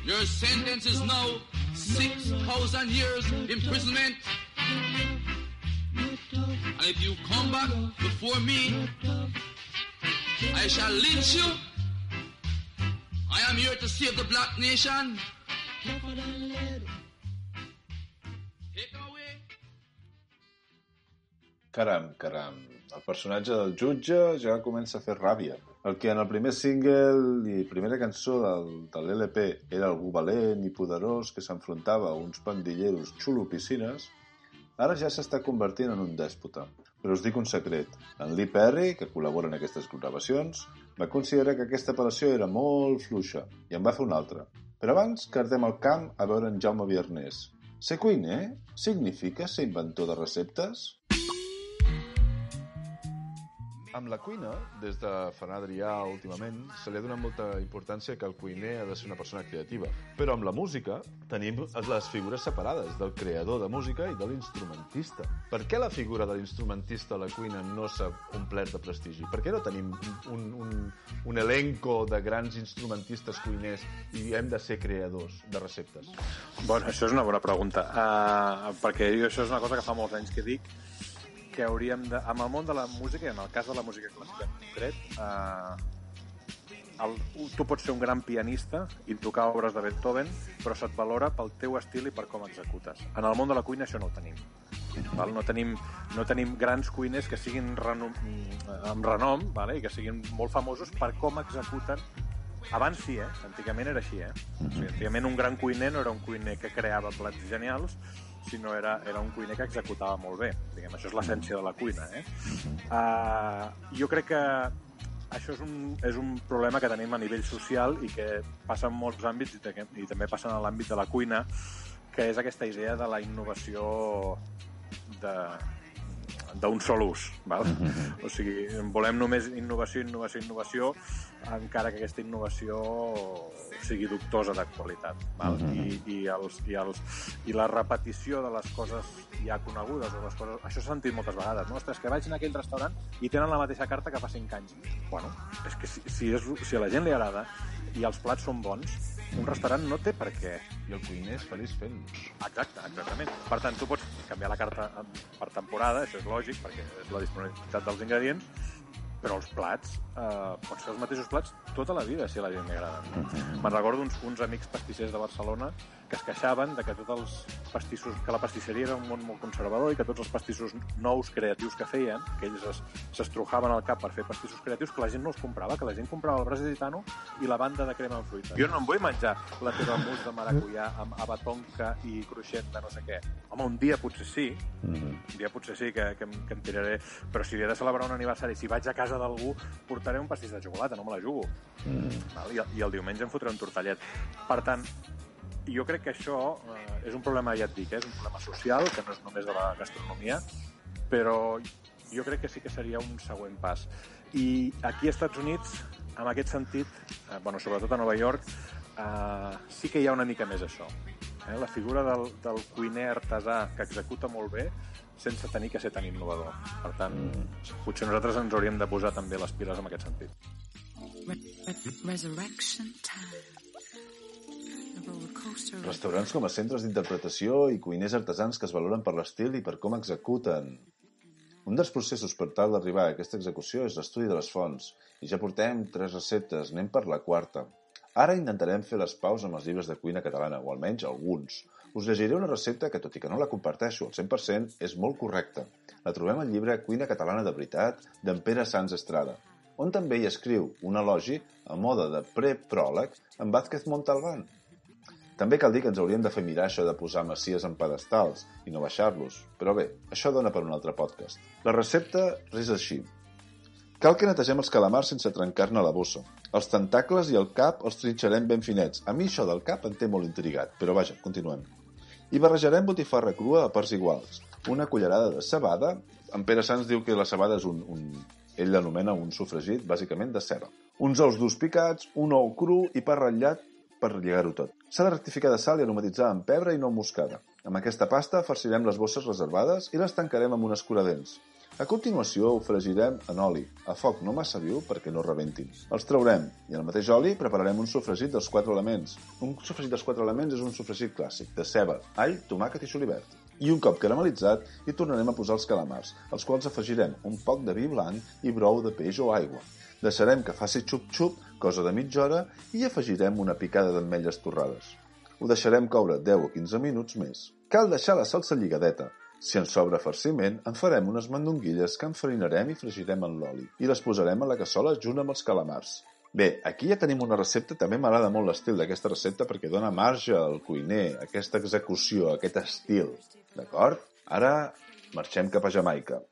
Your sentence is now 6,000 years imprisonment. And if you come back before me, I shall lynch you. I am here to save the black nation. Tougher than El personatge del jutge ja comença a fer ràbia. El que en el primer single i primera cançó del, de l'LP era algú valent i poderós que s'enfrontava a uns pandilleros xulopicines, ara ja s'està convertint en un dèspota. Però us dic un secret. En Lee Perry, que col·labora en aquestes gravacions, va considerar que aquesta apel·lació era molt fluixa i en va fer una altra. Però abans cardem al camp a veure en Jaume Viernès. Ser cuiner significa ser inventor de receptes? Amb la cuina, des de Ferran Adrià últimament, se li ha donat molta importància que el cuiner ha de ser una persona creativa. Però amb la música tenim les figures separades del creador de música i de l'instrumentista. Per què la figura de l'instrumentista a la cuina no s'ha omplert de prestigi? Per què no tenim un, un, un elenco de grans instrumentistes cuiners i hem de ser creadors de receptes? Bueno, això és una bona pregunta, uh, perquè jo això és una cosa que fa molts anys que dic, que hauríem de... Amb el món de la música, i en el cas de la música clàssica en concret, eh, el, tu pots ser un gran pianista i tocar obres de Beethoven, però se't valora pel teu estil i per com executes. En el món de la cuina això no ho tenim. Val? No, tenim, no tenim grans cuiners que siguin renom, amb renom vale? i que siguin molt famosos per com executen abans sí, eh? Antigament era així, eh? O sigui, antigament un gran cuiner no era un cuiner que creava plats genials, sinó era, era un cuiner que executava molt bé. Diguem, això és l'essència de la cuina, eh? Uh, jo crec que això és un, és un problema que tenim a nivell social i que passa en molts àmbits i, te, i també passa en l'àmbit de la cuina, que és aquesta idea de la innovació de, d'un sol ús. Val? O sigui, volem només innovació, innovació, innovació, encara que aquesta innovació sigui dubtosa de qualitat. Val? I, i, els, i, els, I la repetició de les coses ja conegudes, o les coses... això s'ha sentit moltes vegades, no? Ostres, que vaig en aquell restaurant i tenen la mateixa carta que fa 5 anys. Bueno, és que si, si, és, si a la gent li agrada i els plats són bons, un restaurant no té per què. I el cuiner és feliç fent Exacte, exactament. Per tant, tu pots canviar la carta per temporada, això és lògic, perquè és la disponibilitat dels ingredients, però els plats, eh, pots fer els mateixos plats tota la vida, si a la gent li agraden. Me'n recordo uns, uns amics pastissers de Barcelona que es queixaven de que tots els pastissos, que la pastisseria era un món molt conservador i que tots els pastissos nous creatius que feien, que ells es- s'estrujaven al cap per fer pastissos creatius, que la gent no els comprava, que la gent comprava el braç de gitano i la banda de crema amb fruita. Jo no em vull menjar la teva mousse de maracuyà amb abatonca i cruixent de no sé què. Home, un dia potser sí, un dia potser sí que, que, em- que em tiraré, però si he de celebrar un aniversari, si vaig a casa d'algú, portaré un pastís de xocolata, no me la jugo. Val? I, I el diumenge em fotré un tortellet. Per tant, jo crec que això eh, és un problema, ja et dic, eh, és un problema social, que no és només de la gastronomia, però jo crec que sí que seria un següent pas. I aquí als Estats Units, en aquest sentit, eh, bueno, sobretot a Nova York, eh, sí que hi ha una mica més això. Eh? La figura del, del cuiner artesà que executa molt bé sense tenir que ser tan innovador. Per tant, potser nosaltres ens hauríem de posar també les piles en aquest sentit. Resurrection time. Restaurants com a centres d'interpretació i cuiners artesans que es valoren per l'estil i per com executen. Un dels processos per tal d'arribar a aquesta execució és l'estudi de les fonts, i ja portem tres receptes, anem per la quarta. Ara intentarem fer les paus amb els llibres de cuina catalana, o almenys alguns. Us llegiré una recepta que, tot i que no la comparteixo al 100%, és molt correcta. La trobem al llibre Cuina catalana de veritat, d'en Pere Sanz Estrada, on també hi escriu un elogi a moda de pre-pròleg en Vázquez Montalbán, també cal dir que ens hauríem de fer mirar això de posar macies en pedestals i no baixar-los. Però bé, això dona per un altre podcast. La recepta és així. Cal que netegem els calamars sense trencar-ne la bossa. Els tentacles i el cap els trinxarem ben finets. A mi això del cap em té molt intrigat, però vaja, continuem. I barrejarem botifarra crua a parts iguals. Una cullerada de cebada. En Pere Sanz diu que la cebada és un, un... Ell l'anomena un sofregit, bàsicament, de ceba. Uns ous durs picats, un ou cru i pa ratllat per lligar-ho tot. S'ha de rectificar de sal i aromatitzar amb pebre i nou moscada. Amb aquesta pasta farcirem les bosses reservades i les tancarem amb un escuradents. A continuació ho fregirem en oli, a foc no massa viu perquè no rebentin. Els traurem i el mateix oli prepararem un sofregit dels quatre elements. Un sofregit dels quatre elements és un sofregit clàssic, de ceba, all, tomàquet i julivert. I un cop caramelitzat, hi tornarem a posar els calamars, als quals afegirem un poc de vi blanc i brou de peix o aigua. Deixarem que faci xup-xup, cosa de mitja hora, i afegirem una picada d'ametlles torrades. Ho deixarem coure 10 o 15 minuts més. Cal deixar la salsa lligadeta. Si ens sobra farciment, en farem unes mandonguilles que enfarinarem i fregirem en l'oli i les posarem a la cassola junt amb els calamars. Bé, aquí ja tenim una recepta, també m'agrada molt l'estil d'aquesta recepta perquè dona marge al cuiner, aquesta execució, aquest estil. D'acord? Ara marxem cap a Jamaica.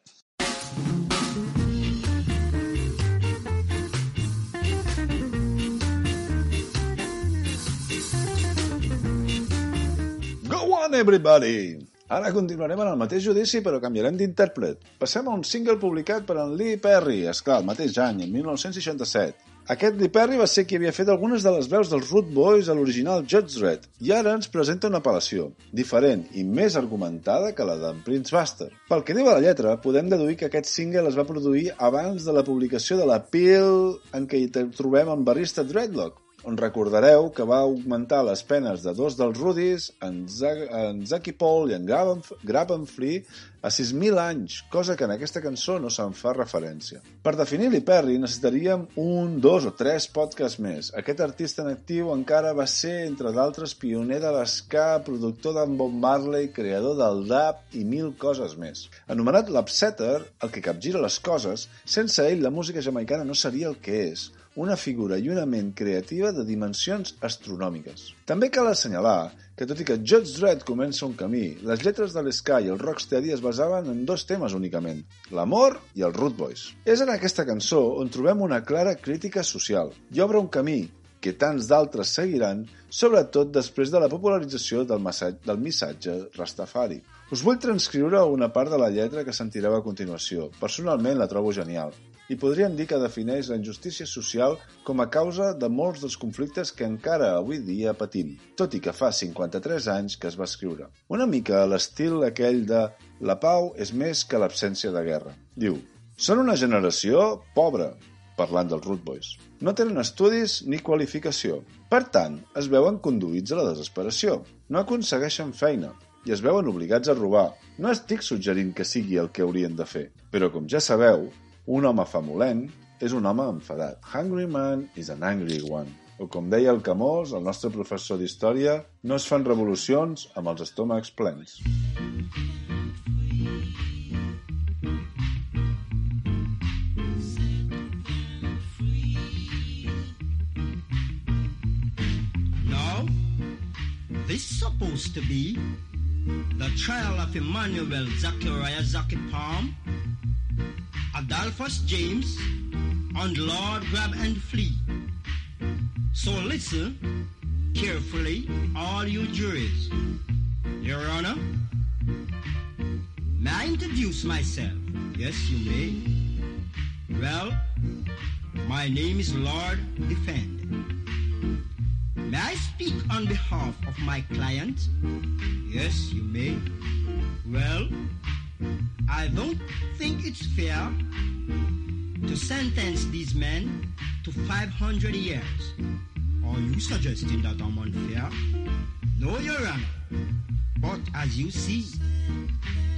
On, everybody! Ara continuarem en el mateix judici, però canviarem d'intèrpret. Passem a un single publicat per en Lee Perry, esclar, el mateix any, en 1967. Aquest Lee Perry va ser qui havia fet algunes de les veus dels Root Boys a l'original Judge Dredd, i ara ens presenta una apel·lació, diferent i més argumentada que la d'en Prince Buster. Pel que diu a la lletra, podem deduir que aquest single es va produir abans de la publicació de la Peel en què hi trobem en barrista Dreadlock, on recordareu que va augmentar les penes de dos dels Rudis, en, Zac en Zacky Paul i en Graben Free, a 6.000 anys, cosa que en aquesta cançó no se'n fa referència. Per definir Lee Perry necessitaríem un, dos o tres podcasts més. Aquest artista en actiu encara va ser, entre d'altres, pioner de l'esca, productor d'en Bob Marley, creador del dub i mil coses més. Anomenat l'Upsetter, el que capgira les coses, sense ell la música jamaicana no seria el que és una figura i una ment creativa de dimensions astronòmiques. També cal assenyalar que, tot i que Judge Dredd comença un camí, les lletres de l'Sky i el Rocksteady es basaven en dos temes únicament, l'amor i els Root Boys. És en aquesta cançó on trobem una clara crítica social i obre un camí que tants d'altres seguiran, sobretot després de la popularització del, massatge, del missatge Rastafari. Us vull transcriure una part de la lletra que sentireu a continuació. Personalment la trobo genial i podríem dir que defineix la injustícia social com a causa de molts dels conflictes que encara avui dia patim, tot i que fa 53 anys que es va escriure. Una mica a l'estil aquell de «La pau és més que l'absència de guerra». Diu «Són una generació pobra», parlant dels Root Boys. No tenen estudis ni qualificació. Per tant, es veuen conduïts a la desesperació. No aconsegueixen feina i es veuen obligats a robar. No estic suggerint que sigui el que haurien de fer, però com ja sabeu, un home famolent és un home enfadat. Hungry man is an angry one. O com deia el Camós, el nostre professor d'història, no es fan revolucions amb els estómacs plens. This is supposed to be the trial of Emmanuel Zachariah Zaki Palm Adolphus James, and Lord Grab and Flee. So listen carefully, all you juries. Your Honor, may I introduce myself? Yes, you may. Well, my name is Lord Defend. May I speak on behalf of my client? Yes, you may. Well, I don't think it's fair to sentence these men to 500 years. Are you suggesting that I'm unfair? No, Your Honor. But as you see,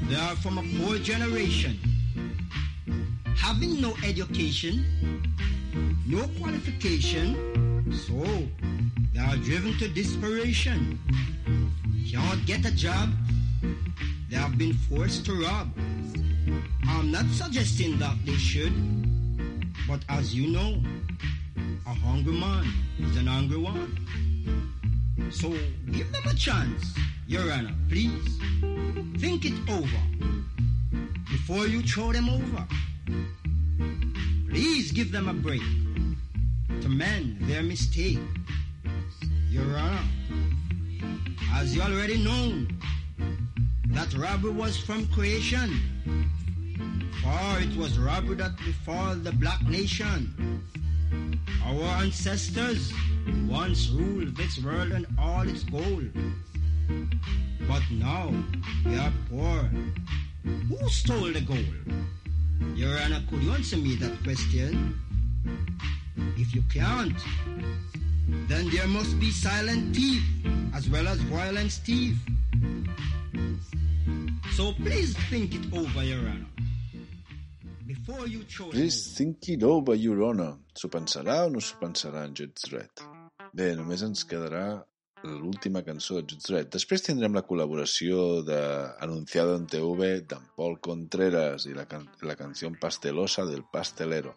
they are from a poor generation, having no education, no qualification, so they are driven to desperation. Can't get a job, they have been forced to rob. I'm not suggesting that they should, but as you know, a hungry man is an angry one. So give them a chance, Your Honor, please. Think it over before you throw them over. Please give them a break to mend their mistake. Your Honor, as you already know, that robbery was from creation. For it was robbery that befall the black nation. Our ancestors once ruled this world and all its gold. But now we are poor. Who stole the gold? Your Honor, could you answer me that question? If you can't, then there must be silent thief as well as violent thief. So please think it over, Your Honor. Before you throw Please think it over, Your Honor. S'ho pensarà o no s'ho pensarà en Judge Dredd? Bé, només ens quedarà l'última cançó de Judge Dredd. Després tindrem la col·laboració de Anunciado en TV d'en Paul Contreras i la, can la canció pastelosa del pastelero.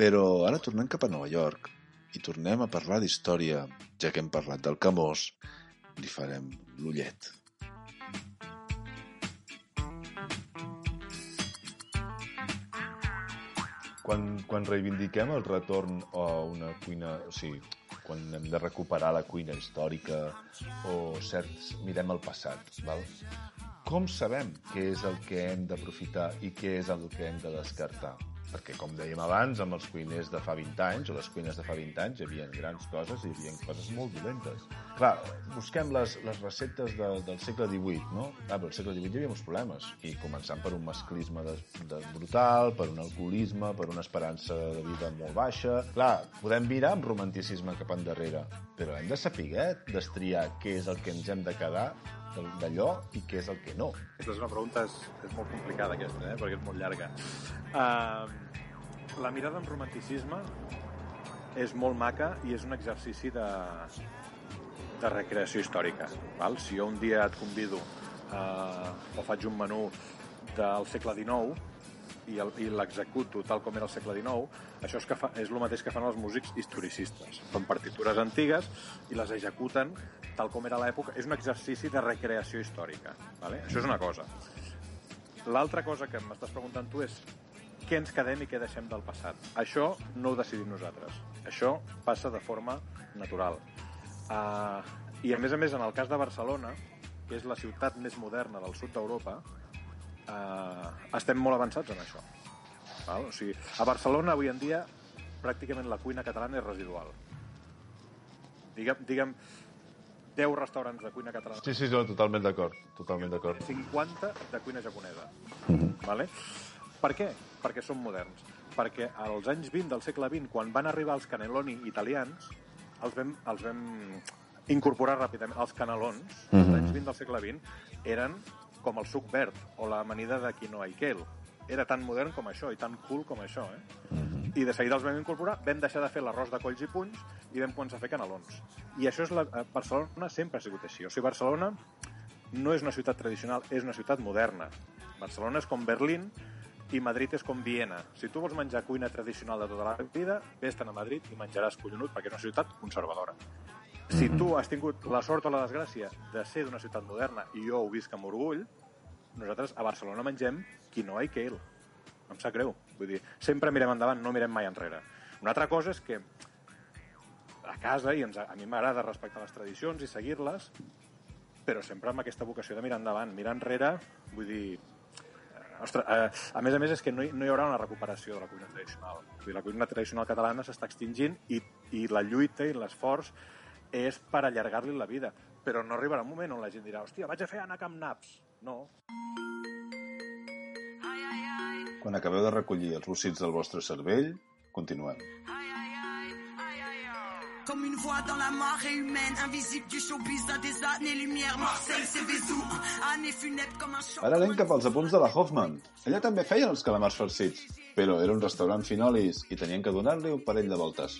Però ara tornem cap a Nova York i tornem a parlar d'història, ja que hem parlat del Camós, li farem l'ullet. Quan, quan reivindiquem el retorn a una cuina... O sigui, quan hem de recuperar la cuina històrica o certs... mirem el passat, val? com sabem què és el que hem d'aprofitar i què és el que hem de descartar? Perquè, com dèiem abans, amb els cuiners de fa 20 anys, o les cuines de fa 20 anys, hi havia grans coses i hi havia coses molt dolentes. Clar, busquem les, les receptes de, del segle XVIII, no? Ah, però al segle XVIII hi havia uns problemes, i començant per un masclisme de, de brutal, per un alcoholisme, per una esperança de vida molt baixa... Clar, podem mirar amb romanticisme cap endarrere, però hem de saber destriar què és el que ens hem de quedar d'allò i què és el que no. Aquesta és una pregunta, és, és molt complicada aquesta, eh? perquè és molt llarga. Uh, la mirada amb romanticisme és molt maca i és un exercici de, de recreació històrica. Val? Si jo un dia et convido uh, o faig un menú del segle XIX i l'executo tal com era el segle XIX, això és, que fa, és el mateix que fan els músics historicistes. Fan partitures antigues i les executen tal com era l'època. És un exercici de recreació històrica. Vale? Això és una cosa. L'altra cosa que m'estàs preguntant tu és què ens quedem i què deixem del passat. Això no ho decidim nosaltres. Això passa de forma natural. Uh, I a més a més, en el cas de Barcelona, que és la ciutat més moderna del sud d'Europa, uh, estem molt avançats en això. Val? O sigui, a Barcelona avui en dia pràcticament la cuina catalana és residual. Digue'm, digue'm 10 restaurants de cuina catalana Sí, sí, no, totalment d'acord, totalment d'acord. 50 de cuina japonesa. Mhm. Vale? Per què? Perquè són moderns. Perquè als anys 20 del segle XX, quan van arribar els cannelloni italians, els vam, els vam incorporar ràpidament. Els canelons, als Mhm. anys 20 del segle XX, eren com el suc verd o l'amanida de quinoa i quel. Era tan modern com això i tan cool com això, eh? I de seguida els vam incorporar, vam deixar de fer l'arròs de colls i punys i vam començar a fer canelons. I això és la... a Barcelona sempre ha sigut així. O sigui, Barcelona no és una ciutat tradicional, és una ciutat moderna. Barcelona és com Berlín i Madrid és com Viena. Si tu vols menjar cuina tradicional de tota la vida, vés-te'n a Madrid i menjaràs collonut perquè és una ciutat conservadora. Si tu has tingut la sort o la desgràcia de ser d'una ciutat moderna, i jo ho visc amb orgull, nosaltres a Barcelona mengem quinoa i kale. Em sap greu. Vull dir, sempre mirem endavant, no mirem mai enrere. Una altra cosa és que a casa, i ens, a mi m'agrada respectar les tradicions i seguir-les, però sempre amb aquesta vocació de mirar endavant. Mirar enrere, vull dir... eh, Ostres, eh, a més a més és que no hi, no hi haurà una recuperació de la cuina tradicional. Vull dir, la cuina tradicional catalana s'està extingint i, i la lluita i l'esforç és per allargar-li la vida. Però no arribarà un moment on la gent dirà hòstia, vaig a fer anar amb naps. No, Quan acabeu de recollir els bocits del vostre cervell, continuem. Comme une voix dans la marée humaine, invisible du showbiz à des années-lumière. Marseille, c'est Vézou, année funèbre comme un choc. Ara anem cap als apunts de la Hoffman. Ella també feien els calamars farcits, però era un restaurant finolis i tenien que donar-li un parell de voltes.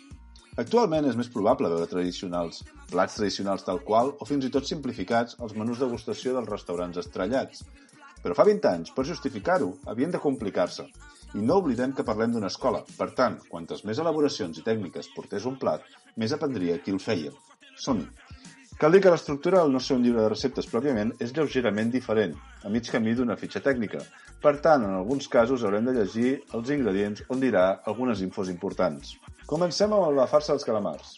Actualment és més probable veure tradicionals, plats tradicionals tal qual o fins i tot simplificats als menús de degustació dels restaurants estrellats. Però fa 20 anys, per justificar-ho, havien de complicar-se. I no oblidem que parlem d'una escola. Per tant, quantes més elaboracions i tècniques portés un plat, més aprendria qui el feia. Som-hi! Cal dir que l'estructura del no ser un llibre de receptes pròpiament és lleugerament diferent, a mig camí d'una fitxa tècnica. Per tant, en alguns casos haurem de llegir els ingredients on dirà algunes infos importants. Comencem amb la farsa dels calamars.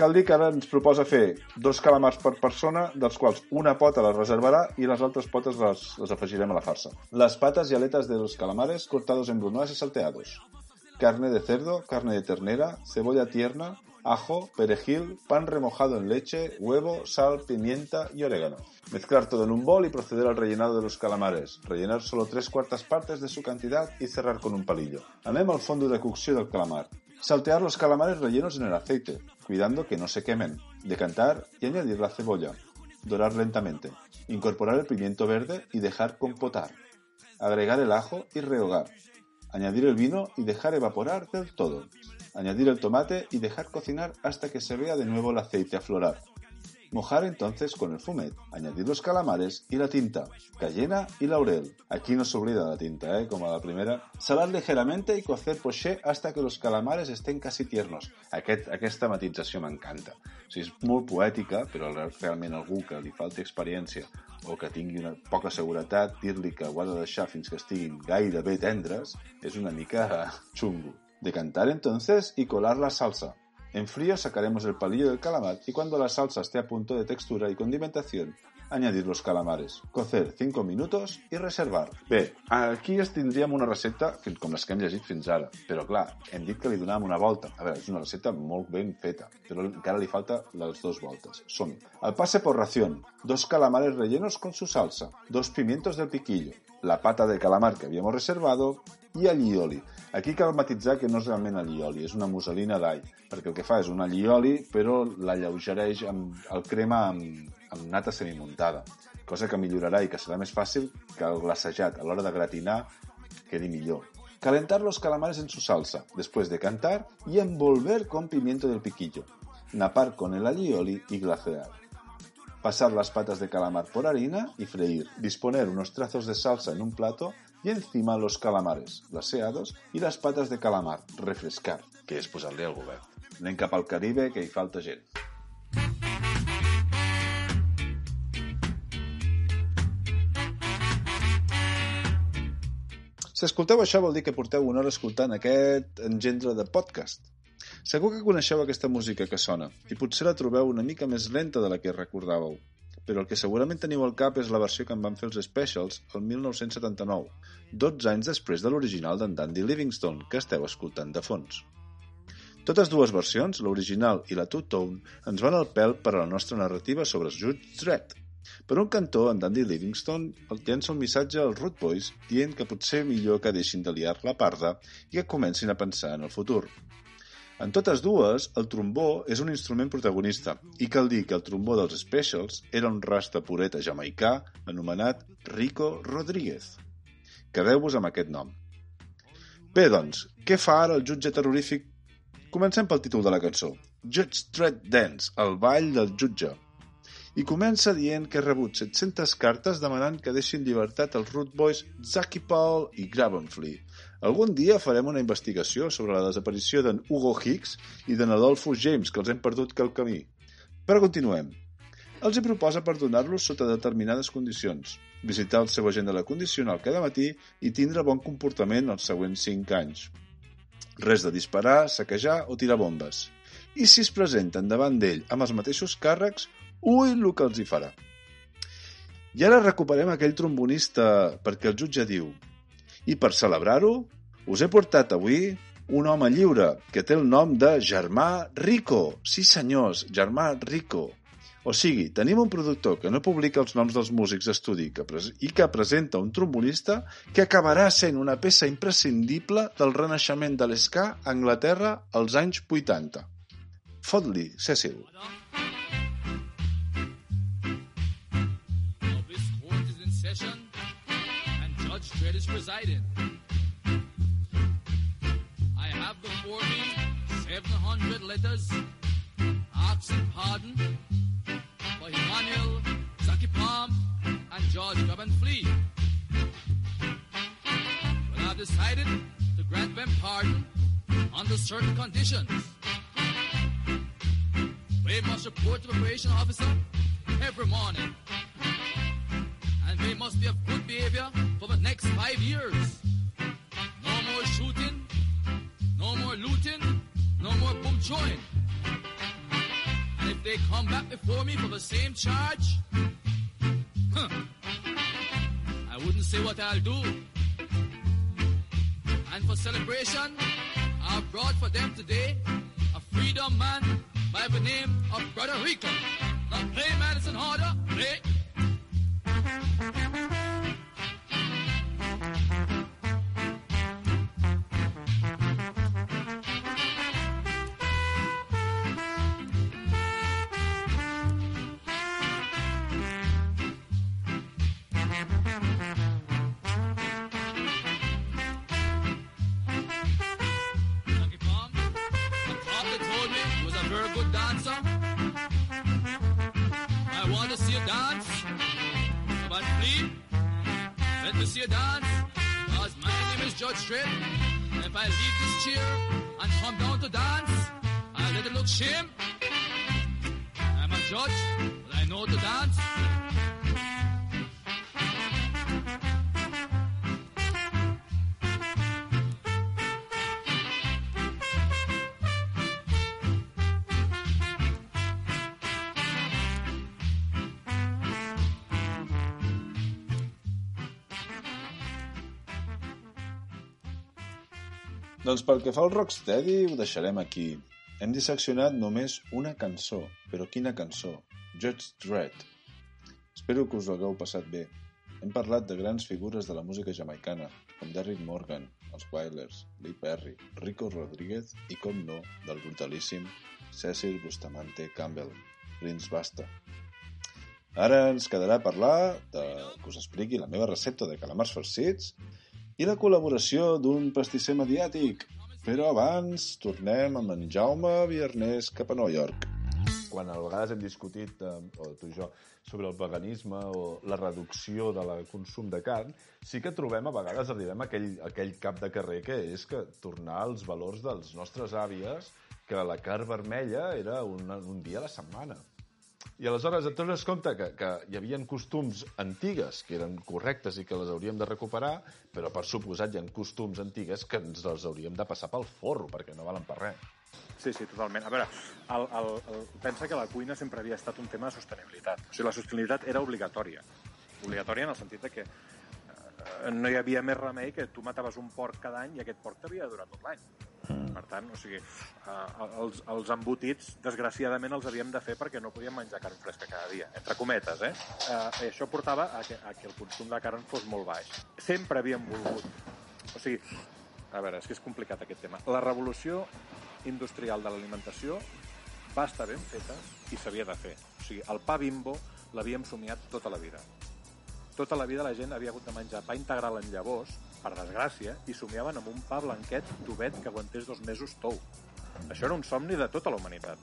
Cal dir que ara ens proposa fer dos calamars per persona, dels quals una pota la reservarà i les altres potes les, les afegirem a la farsa. Les patas y aletas de los calamares cortados en brunoise y salteados. carne de cerdo, carne de ternera, cebolla tierna, ajo, perejil, pan remojado en leche, huevo, sal, pimienta y orégano. Mezclar todo en un bol y proceder al rellenado de los calamares. Rellenar solo tres cuartas partes de su cantidad y cerrar con un palillo. Anem al fondo de cocció del calamar. Saltear los calamares rellenos en el aceite, cuidando que no se quemen. Decantar y añadir la cebolla. Dorar lentamente. Incorporar el pimiento verde y dejar compotar. Agregar el ajo y rehogar. Añadir el vino y dejar evaporar del todo. Añadir el tomate y dejar cocinar hasta que se vea de nuevo el aceite aflorar. Mojar entonces con el fumet, añadir los calamares y la tinta, cayena y laurel. Aquí no se olvida la tinta, ¿eh? como a la primera. Salar ligeramente y cocer poché hasta que los calamares estén casi tiernos. Aquest, aquesta matització m'encanta. O sigui, és molt poètica, però realment algú que li falti experiència o que tingui poca seguretat, dir-li que ho ha de deixar fins que estiguin gairebé tendres és una mica xungo. Decantar entonces y colar la salsa. En frío sacaremos el palillo del calamar y cuando la salsa esté a punto de textura y condimentación, añadir los calamares, cocer 5 minutos i reservar. Bé, aquí es una recepta com les que hem llegit fins ara, però clar, hem dit que li una volta. A veure, és una recepta molt ben feta, però encara li falta les dues voltes. som -hi. Al pase por ración, dos calamares rellenos con su salsa, dos pimientos del piquillo, la pata de calamar que habíamos reservado i allioli. Aquí cal matitzar que no és realment allioli, és una musselina d'all, perquè el que fa és un allioli, però l'alleugereix amb el crema amb, amb nata semimuntada, cosa que millorarà i que serà més fàcil que el glacejat a l'hora de gratinar quedi millor. Calentar los calamares en su salsa, después de cantar y envolver con pimiento del piquillo. Napar con el allioli y glacear. Pasar las patas de calamar por harina y freír. Disponer unos trazos de salsa en un plato y encima los calamares, glaseados, y las patas de calamar, refrescar, que és posar-li al govern. Anem cap al Caribe, que hi falta gent. Si escolteu això vol dir que porteu una hora escoltant aquest engendre de podcast. Segur que coneixeu aquesta música que sona, i potser la trobeu una mica més lenta de la que recordàveu, però el que segurament teniu al cap és la versió que en van fer els Specials el 1979, 12 anys després de l'original d'en Dandy Livingstone, que esteu escoltant de fons. Totes dues versions, l'original i la two-tone, ens van al pèl per a la nostra narrativa sobre Judge Dredd. Per un cantó, en Dandy Livingstone el llença un missatge als Root Boys dient que potser millor que deixin de liar la parda i que comencin a pensar en el futur. En totes dues, el trombó és un instrument protagonista i cal dir que el trombó dels Specials era un rasta pureta jamaicà anomenat Rico Rodríguez. Quedeu-vos amb aquest nom. Bé, doncs, què fa ara el jutge terrorífic? Comencem pel títol de la cançó. Judge Dread Dance, el ball del jutge. I comença dient que ha rebut 700 cartes demanant que deixin llibertat els Root Boys Zaki Paul i Gravenfly. Algun dia farem una investigació sobre la desaparició d'en Hugo Hicks i d'en Adolfo James, que els hem perdut pel camí. Però continuem. Els hi proposa perdonar-los sota determinades condicions, visitar el seu agent de la condicional cada matí i tindre bon comportament els següents 5 anys. Res de disparar, saquejar o tirar bombes. I si es presenten davant d'ell amb els mateixos càrrecs, ui el que els hi farà. I ara recuperem aquell trombonista perquè el jutge diu i per celebrar-ho us he portat avui un home lliure que té el nom de Germà Rico. Sí senyors, Germà Rico. O sigui, tenim un productor que no publica els noms dels músics d'estudi i que presenta un trombonista que acabarà sent una peça imprescindible del renaixement de l'esca a Anglaterra als anys 80. Fot-li, Cecil. Now Is presiding. I have before me 700 letters asking pardon for Emmanuel, Zaki Palm, and George Flea. But I've decided to grant them pardon under certain conditions. They must report to the probation officer every morning. They must be of good behavior for the next five years. No more shooting, no more looting, no more boom joint. And if they come back before me for the same charge, huh, I wouldn't say what I'll do. And for celebration, I've brought for them today a freedom man by the name of Brother Rico. Now play Madison Harder, play. Thank you. Shame. I'm a judge, but I know to dance. Doncs pel que fa al Rocksteady ho deixarem aquí. Hem disseccionat només una cançó, però quina cançó? Judge Dredd. Espero que us ho hagueu passat bé. Hem parlat de grans figures de la música jamaicana, com Derrick Morgan, els Wailers, Lee Perry, Rico Rodríguez i, com no, del brutalíssim Cecil Bustamante Campbell, Prince Basta. Ara ens quedarà parlar de que us expliqui la meva recepta de calamars farcits i la col·laboració d'un pastisser mediàtic. Però abans tornem amb en Jaume Viernès cap a Nova York. quan a vegades hem discutit, eh, o tu i jo, sobre el veganisme o la reducció de la consum de carn, sí que trobem, a vegades arribem a aquell, a aquell cap de carrer que és que tornar als valors dels nostres àvies, que la carn vermella era un, un dia a la setmana. I aleshores et dones compte que, que hi havia costums antigues que eren correctes i que les hauríem de recuperar, però per suposat hi ha costums antigues que ens les hauríem de passar pel forro perquè no valen per res. Sí, sí, totalment. A veure, el, el, el, pensa que la cuina sempre havia estat un tema de sostenibilitat. O sigui, la sostenibilitat era obligatòria. Obligatòria en el sentit de que eh, no hi havia més remei que tu mataves un porc cada any i aquest porc t'havia de durar tot l'any. Per tant, o sigui, eh, els, els embotits, desgraciadament, els havíem de fer perquè no podíem menjar carn fresca cada dia, entre cometes, eh? eh I això portava a que, a que el consum de carn fos molt baix. Sempre havíem volgut... O sigui, a veure, és que és complicat aquest tema. La revolució industrial de l'alimentació va estar ben feta i s'havia de fer. O sigui, el pa bimbo l'havíem somiat tota la vida. Tota la vida la gent havia hagut de menjar pa integral en llavors, per desgràcia, i somiaven amb un pa blanquet d'ovet que aguantés dos mesos tou. Això era un somni de tota la humanitat.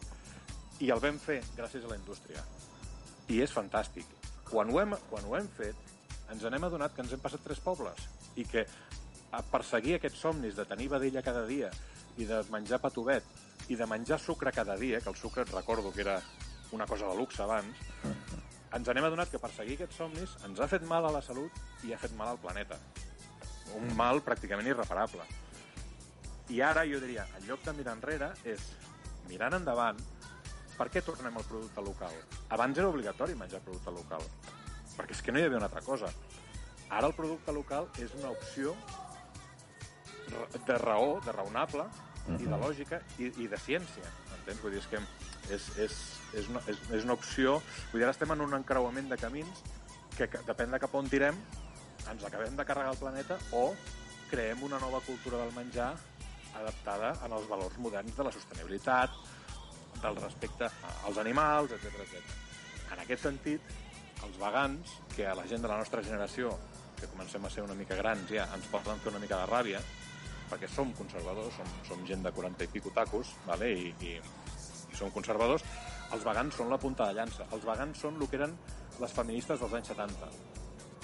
I el vam fer gràcies a la indústria. I és fantàstic. Quan ho hem, quan ho hem fet, ens n'hem adonat que ens hem passat tres pobles i que a perseguir aquests somnis de tenir vedella cada dia i de menjar patovet i de menjar sucre cada dia, que el sucre et recordo que era una cosa de luxe abans, ens n'hem adonat que perseguir aquests somnis ens ha fet mal a la salut i ha fet mal al planeta. Un mal pràcticament irreparable. I ara jo diria, en lloc de mirar enrere, és mirant endavant, per què tornem al producte local? Abans era obligatori menjar producte local, perquè és que no hi havia una altra cosa. Ara el producte local és una opció de raó, de raonable, uh -huh. i de lògica, i, i de ciència, entens? Vull dir, és que és, és, és, una, és, és una opció... Vull dir, ara estem en un encreuament de camins que, que depèn de cap on tirem, ens acabem de carregar el planeta o creem una nova cultura del menjar adaptada en els valors moderns de la sostenibilitat, del respecte als animals, etc etc. En aquest sentit, els vegans, que a la gent de la nostra generació, que comencem a ser una mica grans ja, ens poden fer una mica de ràbia, perquè som conservadors, som, som gent de 40 i pico tacos, vale? I, i, i som conservadors, els vegans són la punta de llança. Els vegans són el que eren les feministes dels anys 70,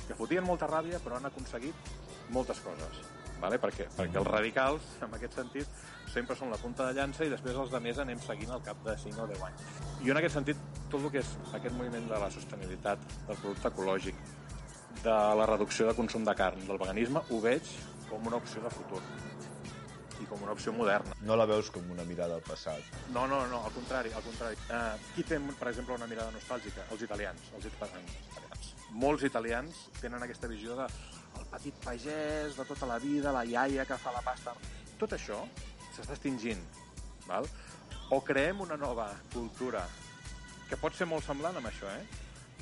que fotien molta ràbia però han aconseguit moltes coses. Vale? Perquè, perquè els radicals, en aquest sentit, sempre són la punta de llança i després els de més anem seguint al cap de 5 o 10 anys. Jo en aquest sentit, tot el que és aquest moviment de la sostenibilitat, del producte ecològic, de la reducció de consum de carn, del veganisme, ho veig com una opció de futur i com una opció moderna. No la veus com una mirada al passat. No, no, no, al contrari, al contrari. Uh, qui té, per exemple, una mirada nostàlgica? Els italians. Els italians. Molts italians tenen aquesta visió de el petit pagès de tota la vida, la iaia que fa la pasta... Tot això s'està extingint, val? O creem una nova cultura que pot ser molt semblant amb això, eh?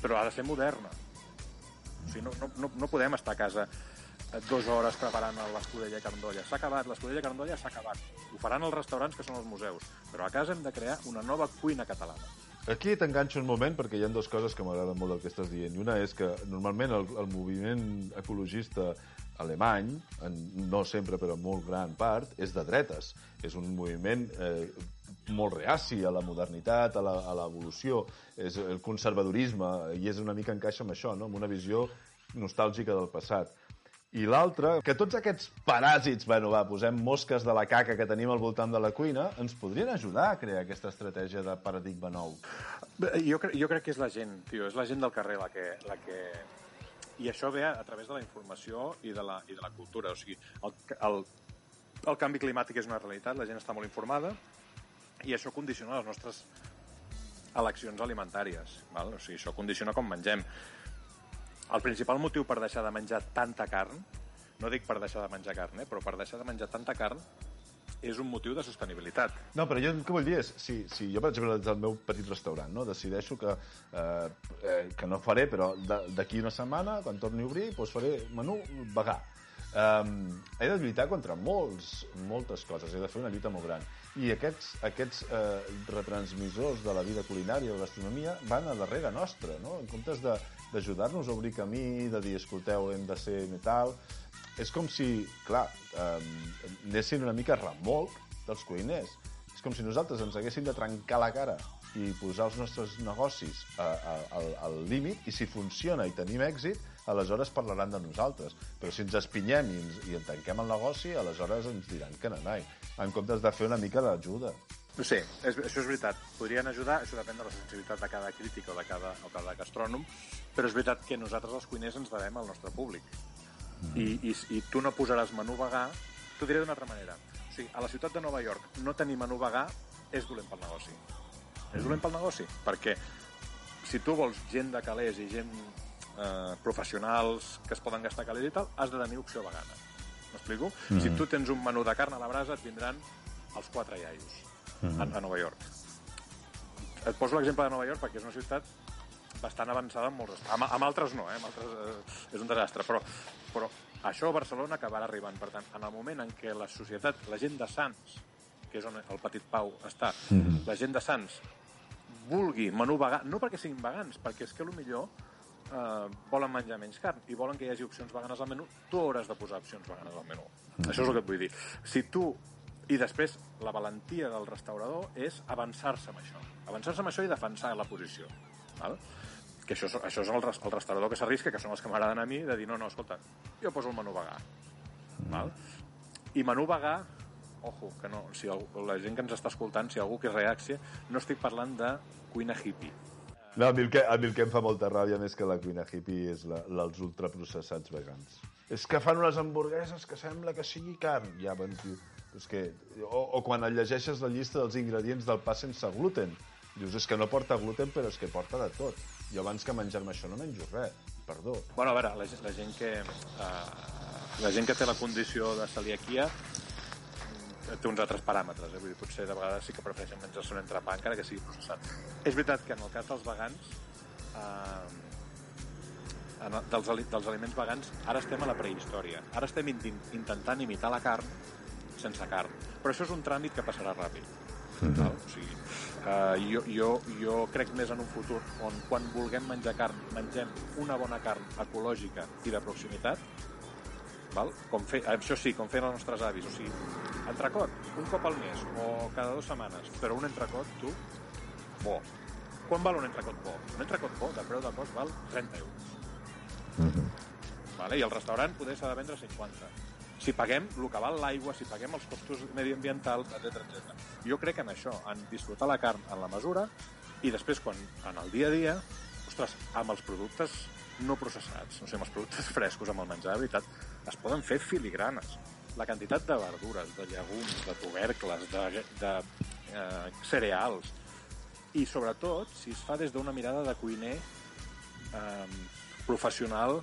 però ha de ser moderna. O sigui, no, no, no podem estar a casa dues hores preparant l'escudella Carandolla. S'ha acabat, l'escudella Carandolla s'ha acabat. Ho faran els restaurants que són els museus. Però a casa hem de crear una nova cuina catalana. Aquí t'enganxo un moment perquè hi ha dues coses que m'agraden molt del que estàs dient. I una és que normalment el, el moviment ecologista alemany, en, no sempre però en molt gran part, és de dretes. És un moviment eh, molt reaci a la modernitat, a l'evolució, és el conservadorisme, i és una mica encaixa amb això, no? amb una visió nostàlgica del passat. I l'altre, que tots aquests paràsits, bueno, va, posem mosques de la caca que tenim al voltant de la cuina, ens podrien ajudar a crear aquesta estratègia de paradigma nou. Jo, cre jo crec que és la gent, tio, és la gent del carrer la que... La que... I això ve a, a través de la informació i de la, i de la cultura. O sigui, el, el, el canvi climàtic és una realitat, la gent està molt informada i això condiciona les nostres eleccions alimentàries. Val? O sigui, això condiciona com mengem. El principal motiu per deixar de menjar tanta carn, no dic per deixar de menjar carn, eh, però per deixar de menjar tanta carn, és un motiu de sostenibilitat. No, però jo el que vull dir és, si, si jo, per exemple, des del meu petit restaurant, no, decideixo que, eh, eh, que no faré, però d'aquí una setmana, quan torni a obrir, doncs faré menú vegà. Um, he de lluitar contra molts, moltes coses, he de fer una lluita molt gran. I aquests, aquests eh, retransmissors de la vida culinària o gastronomia van a darrere nostra, no? En comptes de- d'ajudar-nos a obrir camí, de dir, escolteu, hem de ser tal... És com si, clar, eh, anessin una mica a remolc dels cuiners. És com si nosaltres ens haguéssim de trencar la cara i posar els nostres negocis a, a, al, al límit, i si funciona i tenim èxit, aleshores parlaran de nosaltres. Però si ens espinyem i ens, i en tanquem el negoci, aleshores ens diran que nanai, en comptes de fer una mica d'ajuda. Sí, és, això és veritat. Podrien ajudar, això depèn de la sensibilitat de cada crític o de cada, o cada gastrònom, però és veritat que nosaltres els cuiners ens devem al nostre públic. I, i, i tu no posaràs menú vegà, t'ho diré d'una altra manera. O sigui, a la ciutat de Nova York no tenir menú vegà és dolent pel negoci. És dolent pel negoci, perquè si tu vols gent de calés i gent eh, professionals que es poden gastar calés i tal, has de tenir opció vegana. M'explico? Mhm. Si tu tens un menú de carn a la brasa, et vindran els quatre iaios a, a Nova York. Et poso l'exemple de Nova York perquè és una ciutat bastant avançada en molts. Amb, amb altres no, eh? Amb altres eh, és un desastre, però, però això a Barcelona acabarà arribant. Per tant, en el moment en què la societat, la gent de Sants, que és on el Petit Pau està, la gent de Sants vulgui menú vegà, no perquè siguin vegans, perquè és que millor eh, volen menjar menys carn i volen que hi hagi opcions veganes al menú, tu hauràs de posar opcions veganes al menú. Això és el que et vull dir. Si tu i després, la valentia del restaurador és avançar-se amb això. Avançar-se amb això i defensar la posició. Val? Que això, això és el, el restaurador que s'arrisca, que són els que m'agraden a mi, de dir, no, no, escolta, jo poso el menú vegà. Val? I menú vegà, ojo, que no, si algú, la gent que ens està escoltant, si algú que reaccia, no estic parlant de cuina hippie. No, a mi que, a mi el que em fa molta ràbia més que la cuina hippie és la, els ultraprocessats vegans. És que fan unes hamburgueses que sembla que sigui carn. Ja, ben, tio, és que... O, o quan et llegeixes la llista dels ingredients del pa sense gluten. Dius, és que no porta gluten, però és que porta de tot. Jo abans que menjar-me això no menjo res. Perdó. Bueno, a veure, la, la gent que... Uh, la gent que té la condició de celiaquia té uns altres paràmetres, eh? Vull dir, potser de vegades sí que prefereixen menjar-se un entrepà encara que sigui processat. És veritat que en el cas dels vegans, eh, en el, dels, dels aliments vegans, ara estem a la prehistòria. Ara estem in intentant imitar la carn sense carn. Però això és un tràmit que passarà ràpid. Val? O sigui, uh, jo, jo, jo crec més en un futur on quan vulguem menjar carn, mengem una bona carn ecològica i de proximitat, val? Com fer, això sí, com feien els nostres avis, o sigui, entrecot, un cop al mes o cada dues setmanes, però un entrecot, tu, bo. Quan val un entrecot bo? Un entrecot bo, de preu de cost, val 30 euros. Vale? I el restaurant poder s'ha de vendre 50. Si paguem el que val l'aigua, si paguem els costos mediambientals, etc etc. Jo crec en això, en disfrutar la carn en la mesura i després, quan en el dia a dia, ostres, amb els productes no processats, o sigui, amb els productes frescos, amb el menjar, de veritat, es poden fer filigranes. La quantitat de verdures, de llegums, de tubercles, de, de eh, cereals, i sobretot si es fa des d'una mirada de cuiner eh, professional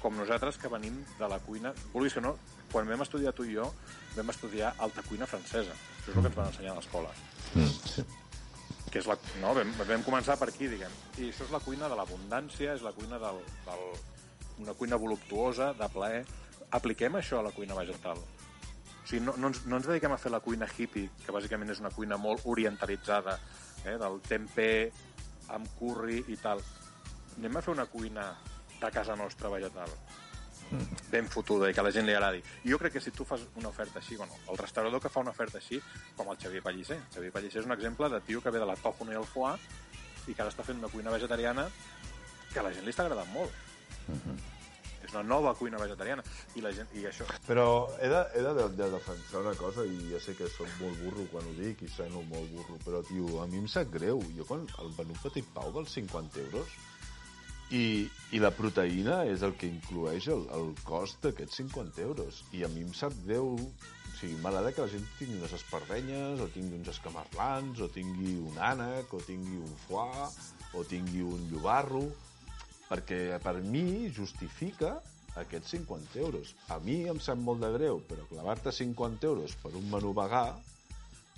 com nosaltres que venim de la cuina vulguis que no, quan vam estudiar tu i jo vam estudiar alta cuina francesa això és el que ens van ensenyar a l'escola que és la, no, vam, vam començar per aquí, diguem. I això és la cuina de l'abundància, és la cuina del, del, una cuina voluptuosa, de plaer. Apliquem això a la cuina vegetal. O sigui, no, no, ens, no ens dediquem a fer la cuina hippie, que bàsicament és una cuina molt orientalitzada, eh, del tempé amb curri i tal. Anem a fer una cuina de casa nostra vegetal ben fotuda i que a la gent li agradi. Jo crec que si tu fas una oferta així, bueno, el restaurador que fa una oferta així, com el Xavier Pellicer. El Xavier Pellicer és un exemple de tio que ve de la tòfona i el foie i que ara està fent una cuina vegetariana que a la gent li està agradant molt. és una nova cuina vegetariana. I, la gent, i això... Però he de, he de, de defensar una cosa, i ja sé que soc molt burro quan ho dic, i sento molt burro, però, tio, a mi em sap greu. Jo quan el menú Petit Pau dels 50 euros, i, i la proteïna és el que inclueix el, el cost d'aquests 50 euros. I a mi em sap greu... O sigui, m'agrada que la gent tingui unes espardenyes, o tingui uns escamarlans, o tingui un ànec, o tingui un foie, o tingui un llobarro, perquè per mi justifica aquests 50 euros. A mi em sap molt de greu, però clavar-te 50 euros per un menú vegà,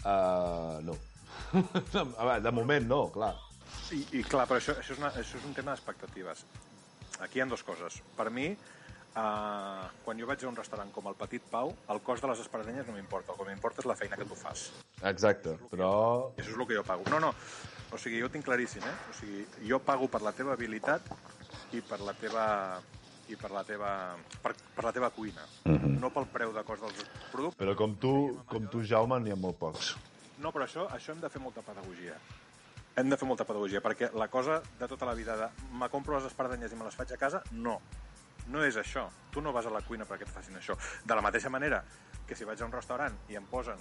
uh, no. De moment no, clar. I, i clar, però això, això, és, una, això és un tema d'expectatives. Aquí hi ha dues coses. Per mi, uh, quan jo vaig a un restaurant com el Petit Pau, el cost de les espardenyes no m'importa. El que m'importa és la feina que tu fas. Exacte, però... Això és el que jo pago. No, no, o sigui, jo ho tinc claríssim, eh? O sigui, jo pago per la teva habilitat i per la teva i per la teva, per, per la teva cuina, Mhm. no pel preu de cost dels productes. Però com tu, com tu Jaume, n'hi ha molt pocs. No, però això, això hem de fer molta pedagogia. Hem de fer molta pedagogia, perquè la cosa de tota la vida de me compro les espardenyes i me les faig a casa, no. No és això. Tu no vas a la cuina perquè et facin això. De la mateixa manera que si vaig a un restaurant i em posen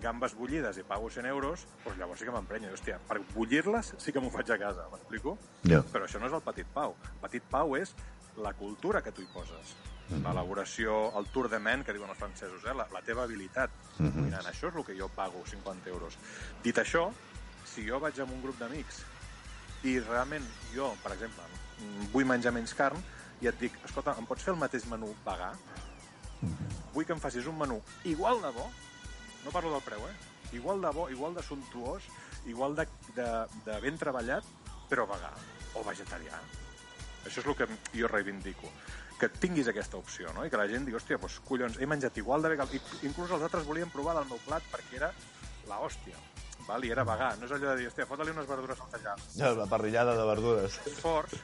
gambes bullides i pago 100 euros, doncs llavors sí que m'emprenyo. Hòstia, per bullir-les sí que m'ho faig a casa, m'explico? Ja. Però això no és el petit pau. El petit pau és la cultura que tu hi poses. L'elaboració, el tour de men, que diuen els francesos, eh? la, la teva habilitat. Mirant, això és el que jo pago, 50 euros. Dit això, si jo vaig amb un grup d'amics i realment jo, per exemple, vull menjar menys carn i et dic, escolta, em pots fer el mateix menú vegà? Vull que em facis un menú igual de bo, no parlo del preu, eh? Igual de bo, igual de sumptuós, igual de, de, de ben treballat, però vegà o vegetarià. Això és el que jo reivindico. Que tinguis aquesta opció, no? I que la gent digui, hòstia, doncs, collons, he menjat igual de bé que... Inclús els altres volien provar del meu plat perquè era la hòstia. Val? I era vegà. No és allò de dir, hòstia, fota-li unes verdures al tallar. Ja, la parrillada de verdures. Esforç,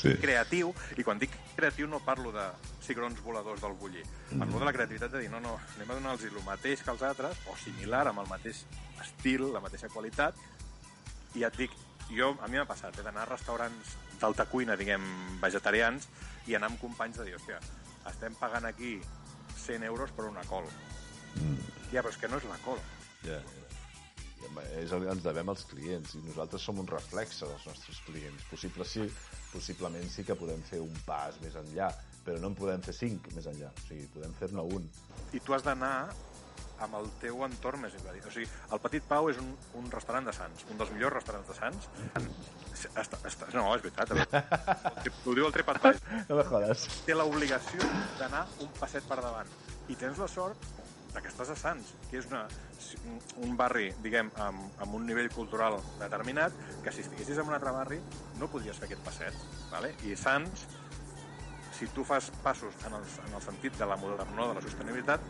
Sí. creatiu, i quan dic creatiu no parlo de cigrons voladors del bullir. Parlo de la creativitat de dir, no, no, anem a donar-los el mateix que els altres, o similar, amb el mateix estil, la mateixa qualitat, i ja et dic, jo, a mi m'ha passat, he d'anar a restaurants d'alta cuina, diguem, vegetarians, i anar amb companys de dir, hòstia, estem pagant aquí 100 euros per una col. Ja, però és que no és la col. Ja, ja. És el, ens devem als clients i nosaltres som un reflexe dels nostres clients. Possible sí, possiblement sí que podem fer un pas més enllà, però no en podem fer cinc més enllà. O sigui, podem fer-ne un. I tu has d'anar amb el teu entorn més immediat. O sigui, el Petit Pau és un, un restaurant de Sants, un dels millors restaurants de Sants. Està, està, no, és veritat. Ho diu el TripAdvisor. No me jodes. Té l'obligació d'anar un passet per davant. I tens la sort de que estàs a Sants, que és una, un barri, diguem, amb, amb un nivell cultural determinat, que si estiguessis en un altre barri no podries fer aquest passet. Vale? I Sants, si tu fas passos en el, en el sentit de la modernor, de la sostenibilitat,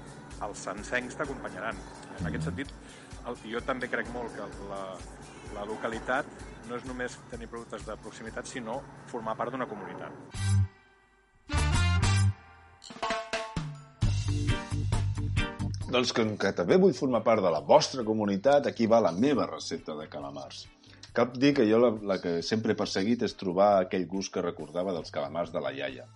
els sancencs t'acompanyaran. En aquest sentit, el, jo també crec molt que la, la localitat no és només tenir productes de proximitat, sinó formar part d'una comunitat. Doncs com que també vull formar part de la vostra comunitat, aquí va la meva recepta de calamars. Cal dir que jo la, la que sempre he perseguit és trobar aquell gust que recordava dels calamars de la iaia.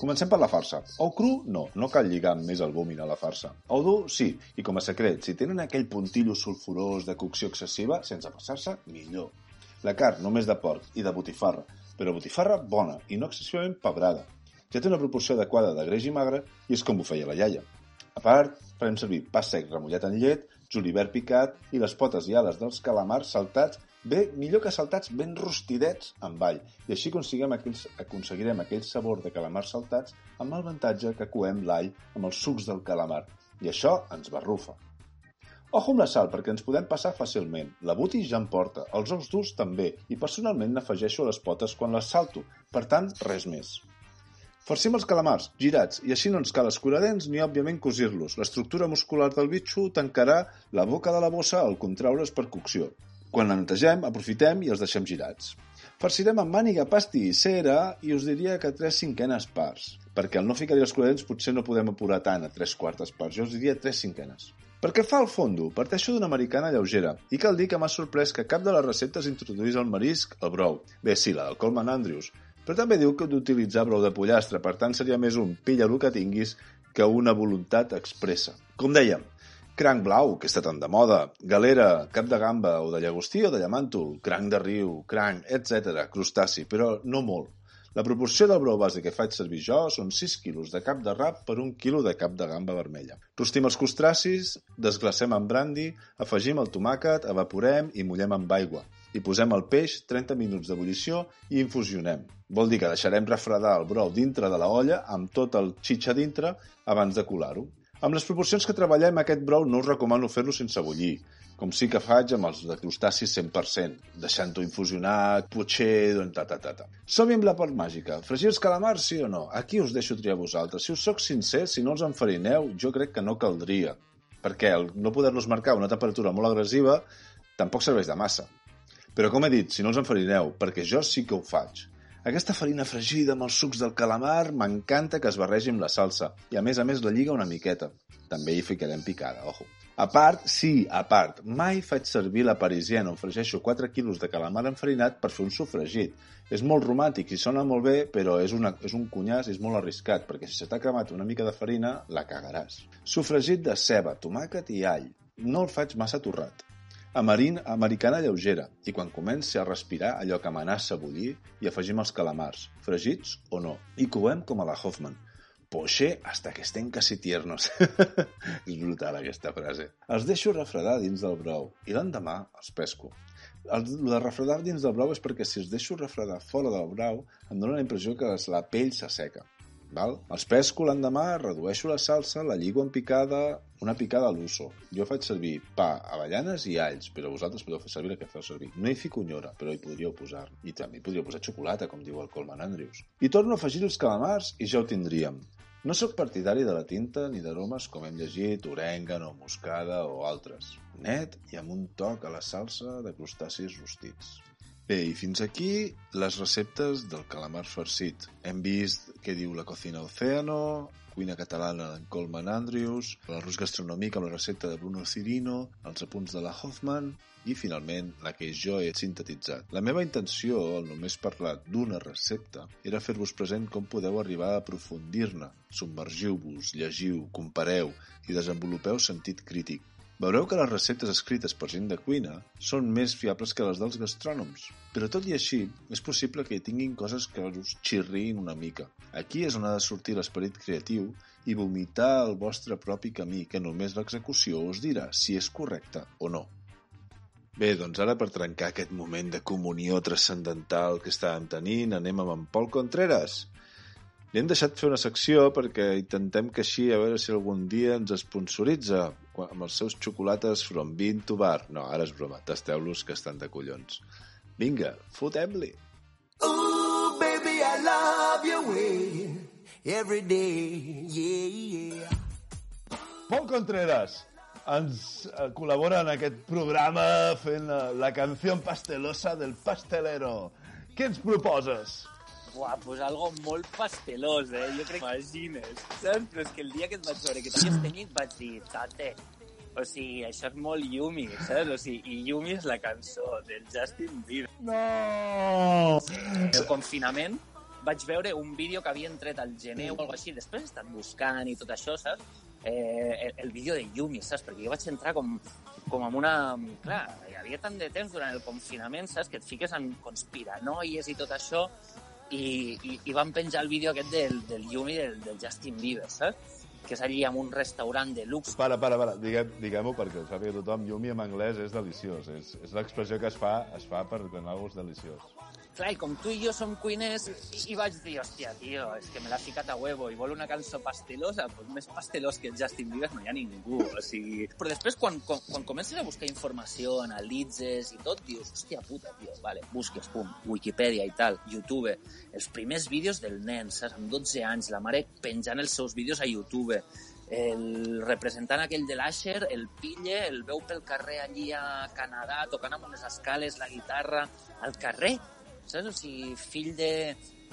Comencem per la farsa. Ou cru, no, no cal lligar més el vòmit a la farsa. Ou dur, sí, i com a secret, si tenen aquell puntillo sulfurós de cocció excessiva, sense passar-se, millor. La carn només de porc i de botifarra, però botifarra bona i no excessivament pebrada. Ja té una proporció adequada de greix i magre i és com ho feia la iaia. A part, farem servir pa sec remullat en llet, julivert picat i les potes i ales dels calamars saltats bé, millor que saltats ben rostidets amb all. I així aconseguirem aquells, aconseguirem aquell sabor de calamars saltats amb l'avantatge que coem l'all amb els sucs del calamar. I això ens barrufa. Ojo amb la sal, perquè ens podem passar fàcilment. La buti ja em porta, els ous durs també, i personalment n'afegeixo a les potes quan les salto. Per tant, res més. Farcim els calamars, girats, i així no ens cal escuradents ni, òbviament, cosir-los. L'estructura muscular del bitxo tancarà la boca de la bossa al contraure's per cocció. Quan la netegem, aprofitem i els deixem girats. Farcirem amb màniga, pasti i cera i us diria que tres cinquenes parts, perquè al no ficar-hi els escuradents potser no podem apurar tant a tres quartes parts, jo us diria tres cinquenes. Per què fa el fondo? Parteixo d'una americana lleugera, i cal dir que m'ha sorprès que cap de les receptes introduís el marisc al brou. Bé, sí, la del Coleman Andrews, Però també diu que d'utilitzar brou de pollastre, per tant seria més un pilla el que tinguis que una voluntat expressa. Com dèiem, cranc blau, que està tan de moda, galera, cap de gamba o de llagostí o de llamàntol, cranc de riu, cranc, etc, crustaci, però no molt. La proporció del brou base que faig servir jo són 6 quilos de cap de rap per un quilo de cap de gamba vermella. Rostim els costracis, desglacem amb brandi, afegim el tomàquet, evaporem i mullem amb aigua. I posem el peix 30 minuts d'ebullició i infusionem. Vol dir que deixarem refredar el brou dintre de la olla amb tot el xitxa dintre abans de colar-ho. Amb les proporcions que treballem, aquest brou no us recomano fer-lo sense bullir, com sí que faig amb els de crustacis 100%, deixant-ho infusionar, potser, doncs, ta, ta, ta, ta. Som amb la part màgica. Fregir els calamars, sí o no? Aquí us deixo triar vosaltres. Si us sóc sincer, si no els enfarineu, jo crec que no caldria. Perquè el no poder-los marcar a una temperatura molt agressiva tampoc serveix de massa. Però com he dit, si no els enfarineu, perquè jo sí que ho faig. Aquesta farina fregida amb els sucs del calamar m'encanta que es barregi amb la salsa i a més a més la lliga una miqueta. També hi ficarem picada, ojo. A part, sí, a part, mai faig servir la parisiana on fregeixo 4 quilos de calamar enfarinat per fer un sofregit. És molt romàntic i sona molt bé, però és, una, és un cunyàs i és molt arriscat, perquè si se t'ha cremat una mica de farina, la cagaràs. Sofregit de ceba, tomàquet i all. No el faig massa torrat. Amarin, americana lleugera, i quan comenci a respirar allò que amenaça bullir, hi afegim els calamars, fregits o no, i coem com a la Hoffman. Poché hasta que estén casi tiernos. És brutal aquesta frase. Els deixo refredar dins del brou i l'endemà els pesco. El de refredar dins del brou és perquè si els deixo refredar fora del brou em dóna la impressió que la pell s'asseca. Val? Els pesco l'endemà, redueixo la salsa, la lligo en picada, una picada a l'uso. Jo faig servir pa, avellanes i alls, però vosaltres podeu fer servir el que feu servir. No hi fico nyora, però hi podríeu posar. I també podríeu posar xocolata, com diu el Colman Andrews. I torno a afegir els calamars i ja ho tindríem. No sóc partidari de la tinta ni d'aromes com hem llegit, orèngano, moscada o altres. Net i amb un toc a la salsa de crustacis rostits. Bé, i fins aquí les receptes del calamar farcit. Hem vist què diu la Cocina Océano, cuina catalana d'en Coleman Andrews, l'arròs gastronòmic amb la recepta de Bruno Cirino, els apunts de la Hoffman i, finalment, la que jo he sintetitzat. La meva intenció, al només parlar d'una recepta, era fer-vos present com podeu arribar a aprofundir-ne. Submergiu-vos, llegiu, compareu i desenvolupeu sentit crític. Veureu que les receptes escrites per gent de cuina són més fiables que les dels gastrònoms. Però tot i així, és possible que hi tinguin coses que us xirriïn una mica. Aquí és on ha de sortir l'esperit creatiu i vomitar el vostre propi camí, que només l'execució us dirà si és correcte o no. Bé, doncs ara per trencar aquest moment de comunió transcendental que estàvem tenint, anem amb en Pol Contreras. Li hem deixat fer una secció perquè intentem que així a veure si algun dia ens sponsoritza quan- amb els seus xocolates from bean to bar. No, ara és broma, tasteu-los que estan de collons. Vinga, fotem-li! Ooh, baby, I love your way every day. Yeah, yeah. Pol Contreras ens eh, col·labora en aquest programa fent la, la canció pastelosa del pastelero. Què ens proposes? Buah, pues algo molt pastelós, eh? Jo crec que imagines, saps? Però és que el dia que et vaig veure que tenies tenit vaig dir, tate, o sigui, això és molt Yumi, saps? O sigui, i Yumi és la cançó del Justin Bieber. No! El confinament vaig veure un vídeo que havien tret al gener o alguna així, després he estat buscant i tot això, saps? Eh, el, el vídeo de Yumi, saps? Perquè jo vaig entrar com, com amb una... Clar, hi havia tant de temps durant el confinament, saps? Que et fiques en conspiranoies i tot això i, i, i van penjar el vídeo aquest del, del Yumi del, del Justin Bieber, saps? Que és allí en un restaurant de luxe. Para, para, para. Diguem, diguem-ho perquè ho sàpiga tothom. Yumi en anglès és deliciós. És, és l'expressió que es fa, es fa per algú és deliciós. Clar, com tu i jo som cuiners, i, i vaig dir, hòstia, tio, és que me l'ha ficat a huevo i vol una cançó pastelosa, pues més pastelós que el Justin Bieber no hi ha ningú, o sigui... Però després, quan, quan, quan comences a buscar informació, analitzes i tot, dius, hòstia puta, tio, vale, busques, pum, Wikipedia i tal, YouTube, els primers vídeos del nen, saps, amb 12 anys, la mare penjant els seus vídeos a YouTube, el representant aquell de l'Asher, el pille, el veu pel carrer allí a Canadà, tocant amb unes escales la guitarra, al carrer, saps? O sigui, fill de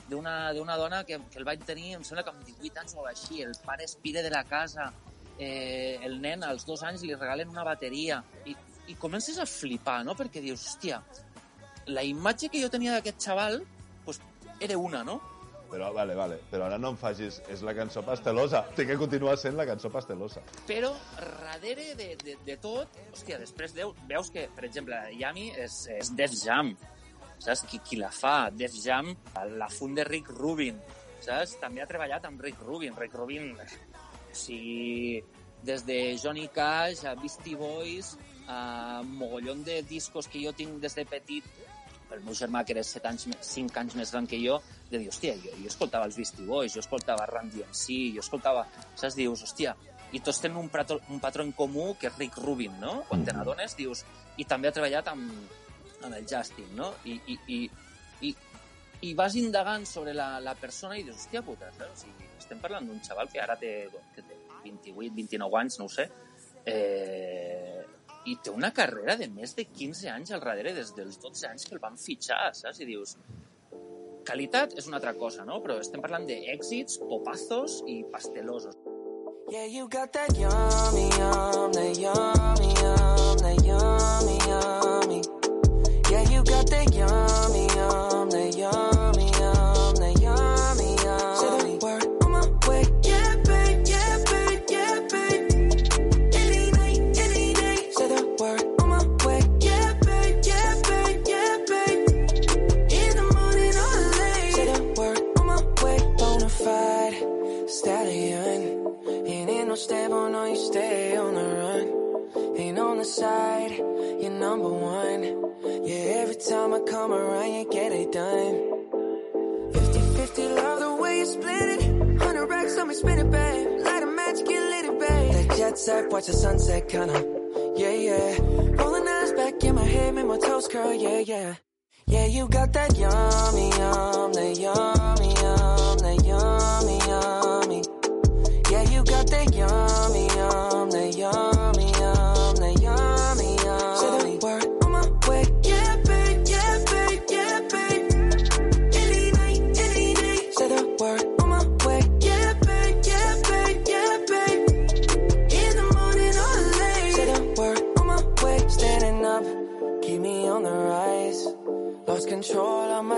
d'una dona que, que el vaig tenir, em sembla que amb 18 anys o així, el pare es pira de la casa, eh, el nen als dos anys li regalen una bateria, i, i comences a flipar, no? Perquè dius, hòstia, la imatge que jo tenia d'aquest xaval pues, era una, no? Però, vale, vale, però ara no em facis... És la cançó pastelosa. Té que continuar sent la cançó pastelosa. Però darrere de, de, de tot, hòstia, després deu, veus que, per exemple, Yami és, és Def Jam, saps? Qui, qui la fa? Def Jam la funde Rick Rubin, saps? També ha treballat amb Rick Rubin. Rick Rubin, o sigui, des de Johnny Cash a Beastie Boys, a mogollon de discos que jo tinc des de petit, el meu germà, que era 7 anys, 5 anys més gran que jo, de dir, hòstia, jo, jo escoltava els Beastie Boys, jo escoltava Run DMC, jo escoltava... Saps? Dius, hòstia, i tots tenen un, prato, un patró en comú que és Rick Rubin, no? Quan te n'adones, dius... I també ha treballat amb, amb el Justin, no? I, i, i, i, i vas indagant sobre la, la persona i dius, hòstia puta, saps? O sigui, estem parlant d'un xaval que ara té, que té 28, 29 anys, no ho sé, eh, i té una carrera de més de 15 anys al darrere, des dels 12 anys que el van fitxar, saps? I dius, qualitat és una altra cosa, no? Però estem parlant d'èxits, popazos i pastelosos. Yeah, you got that yummy, yum, that yummy, yum, that yummy, yummy. Got that yummy, yum, that yum, spin it, babe. Light a match, get lit, it, babe. That jet set, watch the sunset, kinda. Yeah, yeah. Rolling eyes back in my head, make my toes curl, yeah, yeah. Yeah, you got that yummy, yum, that yummy, yum, that yummy, yummy. Yeah, you got that yummy, yum, that yummy,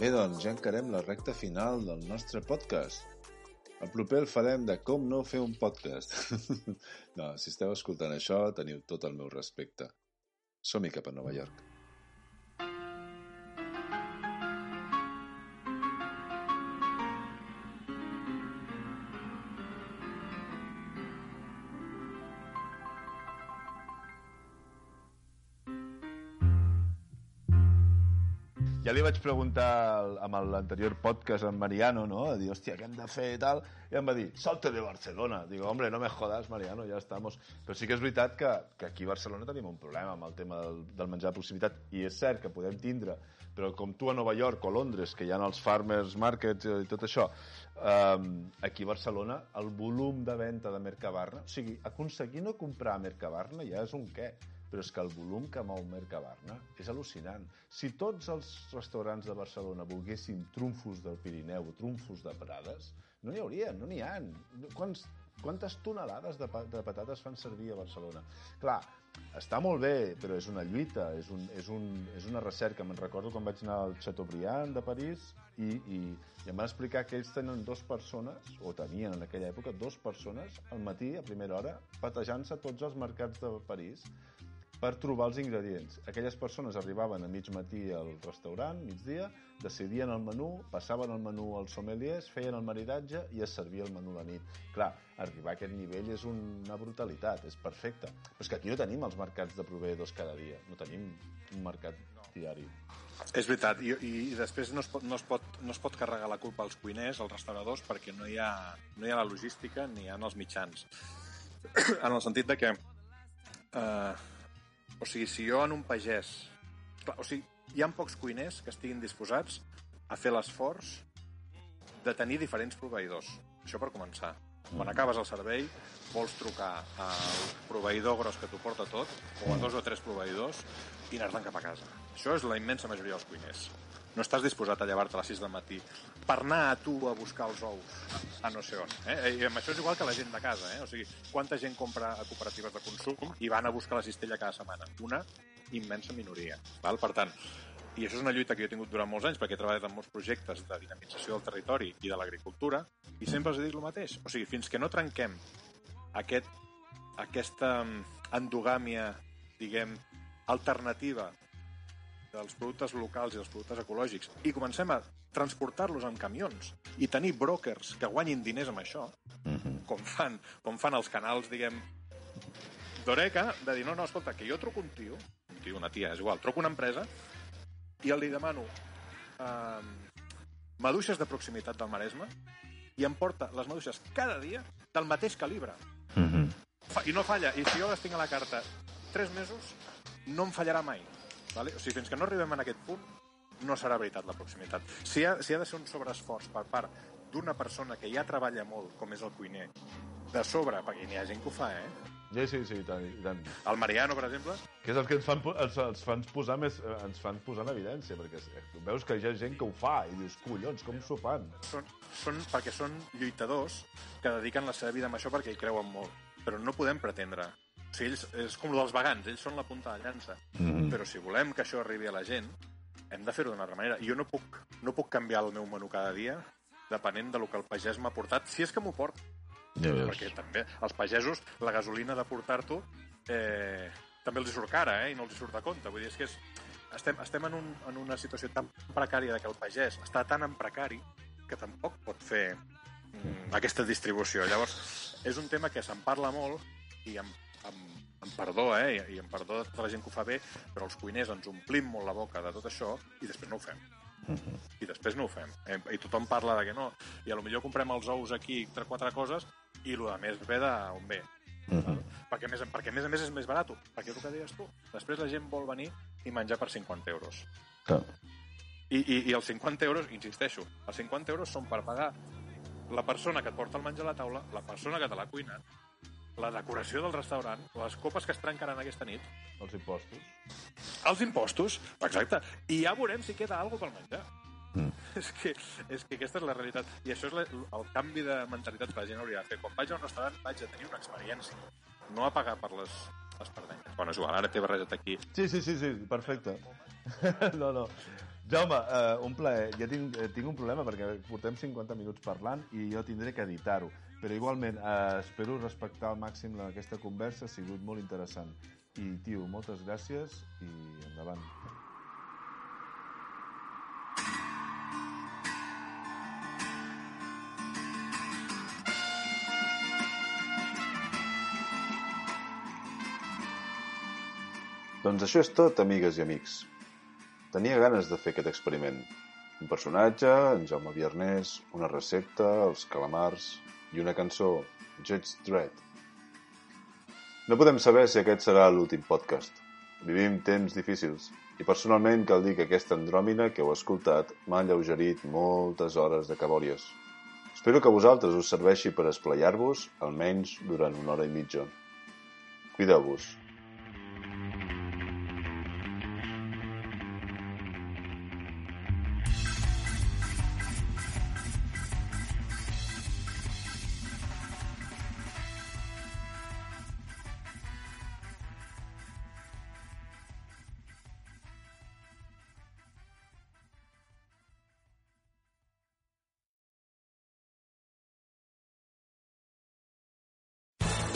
Bé, doncs ja encarem la recta final del nostre podcast. El proper el farem de com no fer un podcast. no, si esteu escoltant això, teniu tot el meu respecte. Som-hi cap a Nova York. Ja li vaig preguntar amb l'anterior podcast amb Mariano, no? A dir, hòstia, què hem de fer i tal? I em va dir, salte de Barcelona. Digo, hombre, no me jodas, Mariano, ja estamos. Però sí que és veritat que, que aquí a Barcelona tenim un problema amb el tema del, del menjar de proximitat. I és cert que podem tindre, però com tu a Nova York o Londres, que hi ha els farmers markets i tot això, um, aquí a Barcelona el volum de venda de Mercabarna, o sigui, aconseguir no comprar a Mercabarna ja és un què però és que el volum que mou Mercabarna és al·lucinant. Si tots els restaurants de Barcelona volguessin trumfos del Pirineu trumfos de Prades, no n'hi hauria, no n'hi ha. Quants, quantes tonelades de, pa de patates fan servir a Barcelona? Clar, està molt bé, però és una lluita, és, un, és, un, és una recerca. Me'n recordo quan vaig anar al Chateaubriand de París i, i, i em van explicar que ells tenen dues persones, o tenien en aquella època, dues persones al matí, a primera hora, patejant-se tots els mercats de París per trobar els ingredients. Aquelles persones arribaven a mig matí al restaurant, migdia, decidien el menú, passaven el menú als sommeliers, feien el maridatge i es servia el menú la nit. Clar, arribar a aquest nivell és una brutalitat, és perfecte. Però és que aquí no tenim els mercats de proveïdors cada dia, no tenim un mercat diari. És veritat, i, i després no es, pot, no, es pot, no es pot carregar la culpa als cuiners, als restauradors, perquè no hi ha, no hi ha la logística ni hi ha els mitjans. en el sentit de que... Eh, o sigui, si jo en un pagès... Clar, o sigui, hi ha pocs cuiners que estiguin disposats a fer l'esforç de tenir diferents proveïdors. Això per començar. Quan acabes el servei, vols trucar al proveïdor gros que t'ho porta tot, o a dos o tres proveïdors, i anar-te'n cap a casa. Això és la immensa majoria dels cuiners. No estàs disposat a llevar-te a les 6 del matí per anar a tu a buscar els ous a no sé on. Eh? I amb això és igual que la gent de casa. Eh? O sigui, quanta gent compra a cooperatives de consum i van a buscar la cistella cada setmana? Una immensa minoria. Val? Per tant, i això és una lluita que jo he tingut durant molts anys perquè he treballat en molts projectes de dinamització del territori i de l'agricultura i sempre els he dit el mateix. O sigui, fins que no trenquem aquest, aquesta mm, endogàmia, diguem, alternativa dels productes locals i dels productes ecològics i comencem a transportar-los amb camions i tenir brokers que guanyin diners amb això, com fan, com fan els canals, diguem, d'Oreca, de dir, no, no, escolta, que jo truco un tio, un tio, una tia, és igual, truco una empresa i li demano eh, maduixes de proximitat del Maresme i em porta les maduixes cada dia del mateix calibre. Fa- I no falla. I si jo les tinc a la carta tres mesos, no em fallarà mai. Vale? O sigui, fins que no arribem en aquest punt, no serà veritat la proximitat. Si ha, si ha de ser un sobreesforç per part d'una persona que ja treballa molt, com és el cuiner, de sobre, perquè n'hi ha gent que ho fa, eh? Sí, sí, sí, i tant, i tant. El Mariano, per exemple, Que és el que ens fan, ens, ens fan posar més, eh, ens fan posar en evidència, perquè eh, veus que hi ha gent que ho fa i dius, collons, com s'ho fan? són, són, perquè són lluitadors que dediquen la seva vida a això perquè hi creuen molt. Però no podem pretendre. Sigui, ells, és com el dels vegans, ells són la punta de llança. Mhm. Però si volem que això arribi a la gent, hem de fer-ho d'una altra manera. Jo no puc, no puc canviar el meu menú cada dia depenent de lo que el pagès m'ha portat, si és que m'ho porta. Ja veus. Perquè també els pagesos, la gasolina de portar-t'ho, eh, també els hi surt cara, eh, i no els hi surt de compte. Vull dir, és que és, estem, estem en, un, en una situació tan precària de que el pagès està tan en precari que tampoc pot fer mm, aquesta distribució. Llavors, és un tema que se'n parla molt i amb, amb, perdó, eh, i, amb perdó de tota la gent que ho fa bé, però els cuiners ens omplim molt la boca de tot això i després no ho fem. I després no ho fem. Eh, I tothom parla de que no. I a lo millor comprem els ous aquí, tre, quatre coses, i el més ve d'on ve. Perquè, a més, perquè a més a més és més barat. Perquè és el que deies tu. Després la gent vol venir i menjar per 50 euros. Clar. I, i, I els 50 euros, insisteixo, els 50 euros són per pagar la persona que et porta el menjar a la taula, la persona que te l'ha cuinat, la decoració del restaurant, les copes que es trencaran aquesta nit, Els impostos. els impostos, exacte, i ja veurem si queda alguna pel menjar. Mm. És, que, és que aquesta és la realitat. I això és la, el canvi de mentalitat que la gent hauria de fer. Quan vaig a un restaurant vaig a tenir una experiència, no a pagar per les, les perdenyes. Bueno, és igual, ara t'he barrejat aquí. Sí, sí, sí, sí, perfecte. no, no. Jaume, uh, un plaer. Ja tinc, eh, tinc un problema perquè portem 50 minuts parlant i jo tindré que editar-ho. Però igualment, uh, espero respectar al màxim la- aquesta conversa, ha sigut molt interessant. I, tio, moltes gràcies i endavant. Doncs això és tot, amigues i amics. Tenia ganes de fer aquest experiment. Un personatge, en Jaume Viernès, una recepta, els calamars i una cançó, Judge Dredd. No podem saber si aquest serà l'últim podcast. Vivim temps difícils i personalment cal dir que aquesta andròmina que heu escoltat m'ha alleugerit moltes hores de cabòries. Espero que a vosaltres us serveixi per esplaiar-vos almenys durant una hora i mitja. Cuideu-vos.